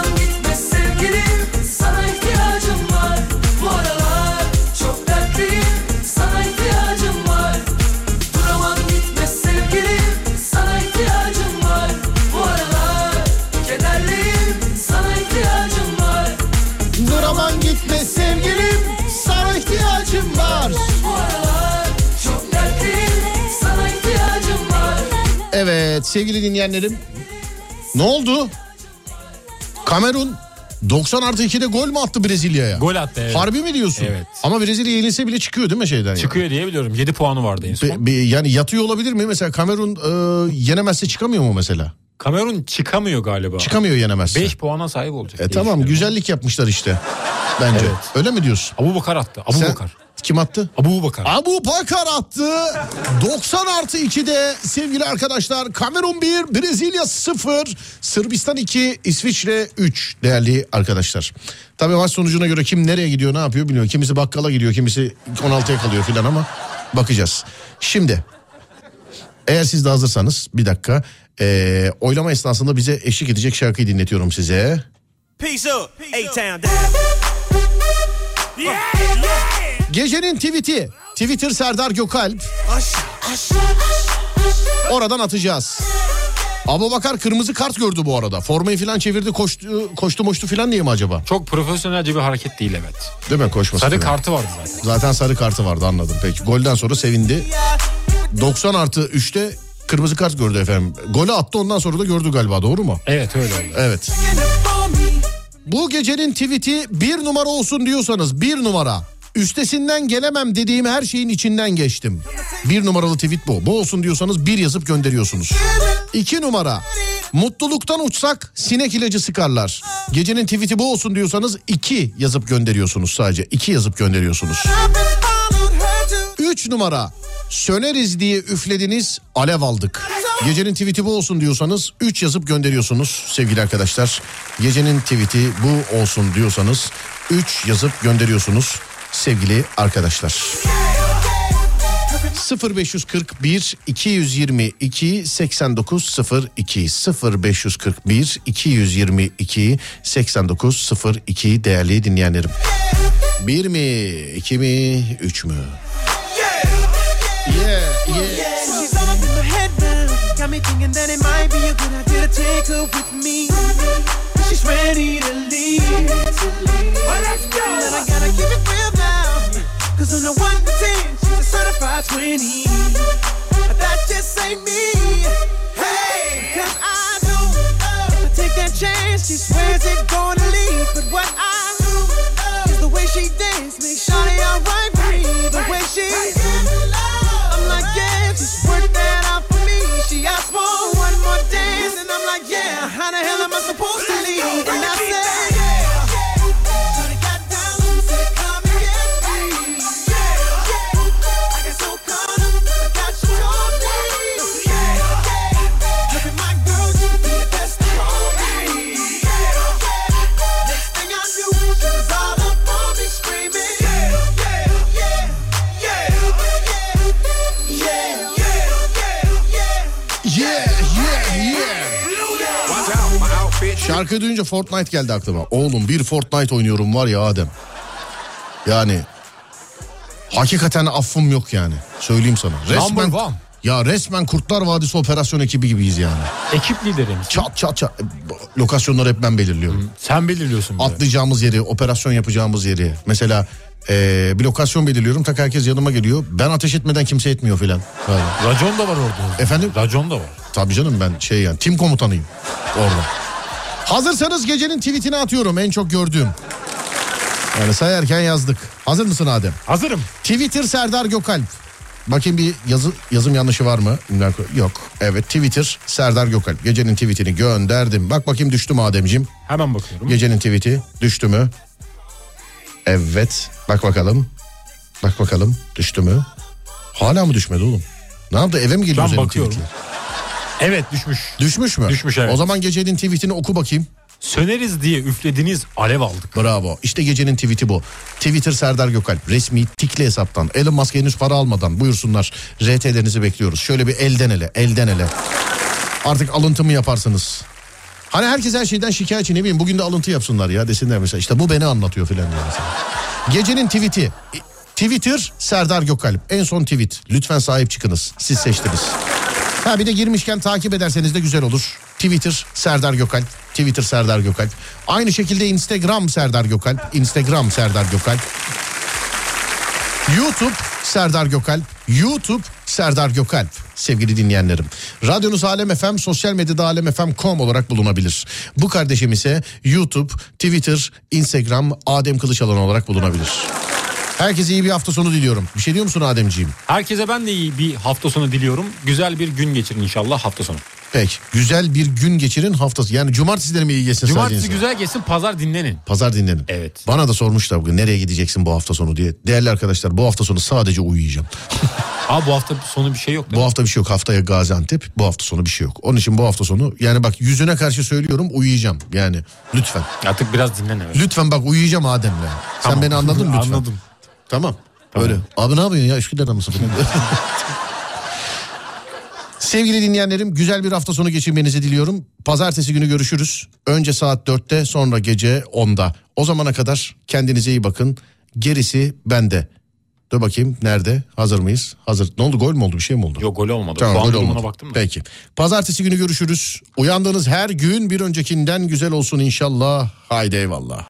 Evet sevgili dinleyenlerim. Ne oldu? Kamerun 90 artı 2'de gol mü attı Brezilya'ya? Gol attı evet. Harbi mi diyorsun? Evet. Ama Brezilya yenilse bile çıkıyor değil mi şeyden? yani? Çıkıyor diye biliyorum. 7 puanı vardı en son. Be- be- yani yatıyor olabilir mi? Mesela Kamerun e, yenemezse çıkamıyor mu mesela? Kamerun çıkamıyor galiba. Çıkamıyor yenemezse. 5 puana sahip olacak. E tamam güzellik yapmışlar işte. Bence. Evet. Öyle mi diyorsun? Abu Bakar attı. Abu Sen- Bakar. Kim attı? Abu Bakar. Abu Bakar attı. 90 artı 2'de sevgili arkadaşlar Kamerun 1, Brezilya 0, Sırbistan 2, İsviçre 3 değerli arkadaşlar. Tabii maç sonucuna göre kim nereye gidiyor ne yapıyor bilmiyorum. Kimisi bakkala gidiyor kimisi 16'ya kalıyor filan ama bakacağız. Şimdi eğer siz de hazırsanız bir dakika ee, oylama esnasında bize eşlik edecek şarkıyı dinletiyorum size. Peace up, A-Town down. Gecenin tweet'i Twitter Serdar Gökalp Oradan atacağız. Abu Bakar kırmızı kart gördü bu arada. Formayı falan çevirdi koştu koştu moştu falan diye mi acaba? Çok profesyonelce bir hareket değil evet. Değil mi koşması Sarı falan? kartı vardı zaten. Zaten sarı kartı vardı anladım peki. Golden sonra sevindi. 90 artı 3'te kırmızı kart gördü efendim. Golü attı ondan sonra da gördü galiba doğru mu? Evet öyle oldu. Evet. Bu gecenin tweet'i bir numara olsun diyorsanız bir numara. Üstesinden gelemem dediğim her şeyin içinden geçtim. Bir numaralı tweet bu. Bu olsun diyorsanız bir yazıp gönderiyorsunuz. İki numara. Mutluluktan uçsak sinek ilacı sıkarlar. Gecenin tweet'i bu olsun diyorsanız iki yazıp gönderiyorsunuz sadece. İki yazıp gönderiyorsunuz. Üç numara. Söneriz diye üflediniz alev aldık. Gecenin tweet'i bu olsun diyorsanız 3 yazıp gönderiyorsunuz sevgili arkadaşlar. Gecenin tweet'i bu olsun diyorsanız 3 yazıp gönderiyorsunuz sevgili arkadaşlar. 0541 222 8902 0541 222 8902 değerli dinleyenlerim. Bir mi, iki mi, üç mü? Yeah, yeah. Got me thinking that it might be a good idea to take her with me. She's ready to leave. Well, let's go. And I gotta keep it real now. Cause on the 1 to 10, she's a certified 20. But that just ain't me. Hey, cause I know uh, if I take that chance, she swears it's gonna leave. But what I know uh, is the way she dance makes Shawty alright me. The way she I'm like, yeah, just work that out for me. She asked for one more dance, and I'm Şarkıyı duyunca Fortnite geldi aklıma. Oğlum bir Fortnite oynuyorum var ya Adem. Yani hakikaten affım yok yani. Söyleyeyim sana. Resmen ya resmen Kurtlar Vadisi operasyon ekibi gibiyiz yani. Ekip liderimiz. Çat çat çat. E, Lokasyonları hep ben belirliyorum. Sen belirliyorsun. bize. Atlayacağımız yeri, operasyon yapacağımız yeri. Mesela e, bir lokasyon belirliyorum. Tak herkes yanıma geliyor. Ben ateş etmeden kimse etmiyor filan. Racon da var orada. Efendim? Racon da var. Tabii canım ben şey yani tim komutanıyım orada. Hazırsanız gecenin tweetini atıyorum en çok gördüğüm. Yani sayarken yazdık. Hazır mısın Adem? Hazırım. Twitter Serdar Gökalp. Bakayım bir yazı, yazım yanlışı var mı? Yok. Evet Twitter Serdar Gökalp. Gecenin tweetini gönderdim. Bak bakayım düştü mü Ademciğim? Hemen bakıyorum. Gecenin tweeti düştü mü? Evet. Bak bakalım. Bak bakalım düştü mü? Hala mı düşmedi oğlum? Ne yaptı eve mi geliyor Ben bakıyorum. tweetler? Evet düşmüş. Düşmüş mü? Düşmüş, evet. O zaman gecenin tweetini oku bakayım. Söneriz diye üflediniz alev aldık. Bravo. İşte gecenin tweeti bu. Twitter Serdar Gökalp. Resmi tikli hesaptan. Elon Musk henüz para almadan buyursunlar. RT'lerinizi bekliyoruz. Şöyle bir elden ele, elden ele. Artık alıntı mı yaparsınız? Hani herkes her şeyden şikayetçi ne bileyim bugün de alıntı yapsınlar ya desinler mesela. İşte bu beni anlatıyor filan diye mesela. Gecenin tweeti. Twitter Serdar Gökalp. En son tweet. Lütfen sahip çıkınız. Siz seçtiniz. Ha bir de girmişken takip ederseniz de güzel olur. Twitter Serdar Gökalp. Twitter Serdar Gökalp. Aynı şekilde Instagram Serdar Gökalp. Instagram Serdar Gökalp. YouTube Serdar Gökalp. YouTube Serdar Gökalp sevgili dinleyenlerim. Radyonuz Alem FM sosyal medyada alemfm.com olarak bulunabilir. Bu kardeşim ise YouTube, Twitter, Instagram Adem Kılıçalan olarak bulunabilir. Herkese iyi bir hafta sonu diliyorum. Bir şey diyor musun Ademciğim? Herkese ben de iyi bir hafta sonu diliyorum. Güzel bir gün geçirin inşallah hafta sonu. Peki güzel bir gün geçirin haftası. Yani cumartesileri mi iyi geçsin Cumartesi sadece? güzel geçsin pazar dinlenin. Pazar dinlenin. Evet. Bana da sormuşlar bugün nereye gideceksin bu hafta sonu diye. Değerli arkadaşlar bu hafta sonu sadece uyuyacağım. Aa bu hafta sonu bir şey yok. Bu hafta bir şey yok. Haftaya Gaziantep. Bu hafta sonu bir şey yok. Onun için bu hafta sonu yani bak yüzüne karşı söylüyorum uyuyacağım. Yani lütfen. Artık biraz dinlen evet. Lütfen bak uyuyacağım Adem'le. Sen Tamam. beni anladın mı lütfen? Anladım. Tamam. Öyle. Abi ne yapıyorsun ya? Üsküdar'da mısın? Sevgili dinleyenlerim güzel bir hafta sonu geçirmenizi diliyorum. Pazartesi günü görüşürüz. Önce saat 4'te sonra gece 10'da. O zamana kadar kendinize iyi bakın. Gerisi bende. Dur bakayım nerede? Hazır mıyız? Hazır. Ne oldu? Gol mü oldu? Bir şey mi oldu? Yok gol olmadı. Tamam, Puan gol olmadı. baktım da. Peki. Pazartesi günü görüşürüz. Uyandığınız her gün bir öncekinden güzel olsun inşallah. Haydi eyvallah.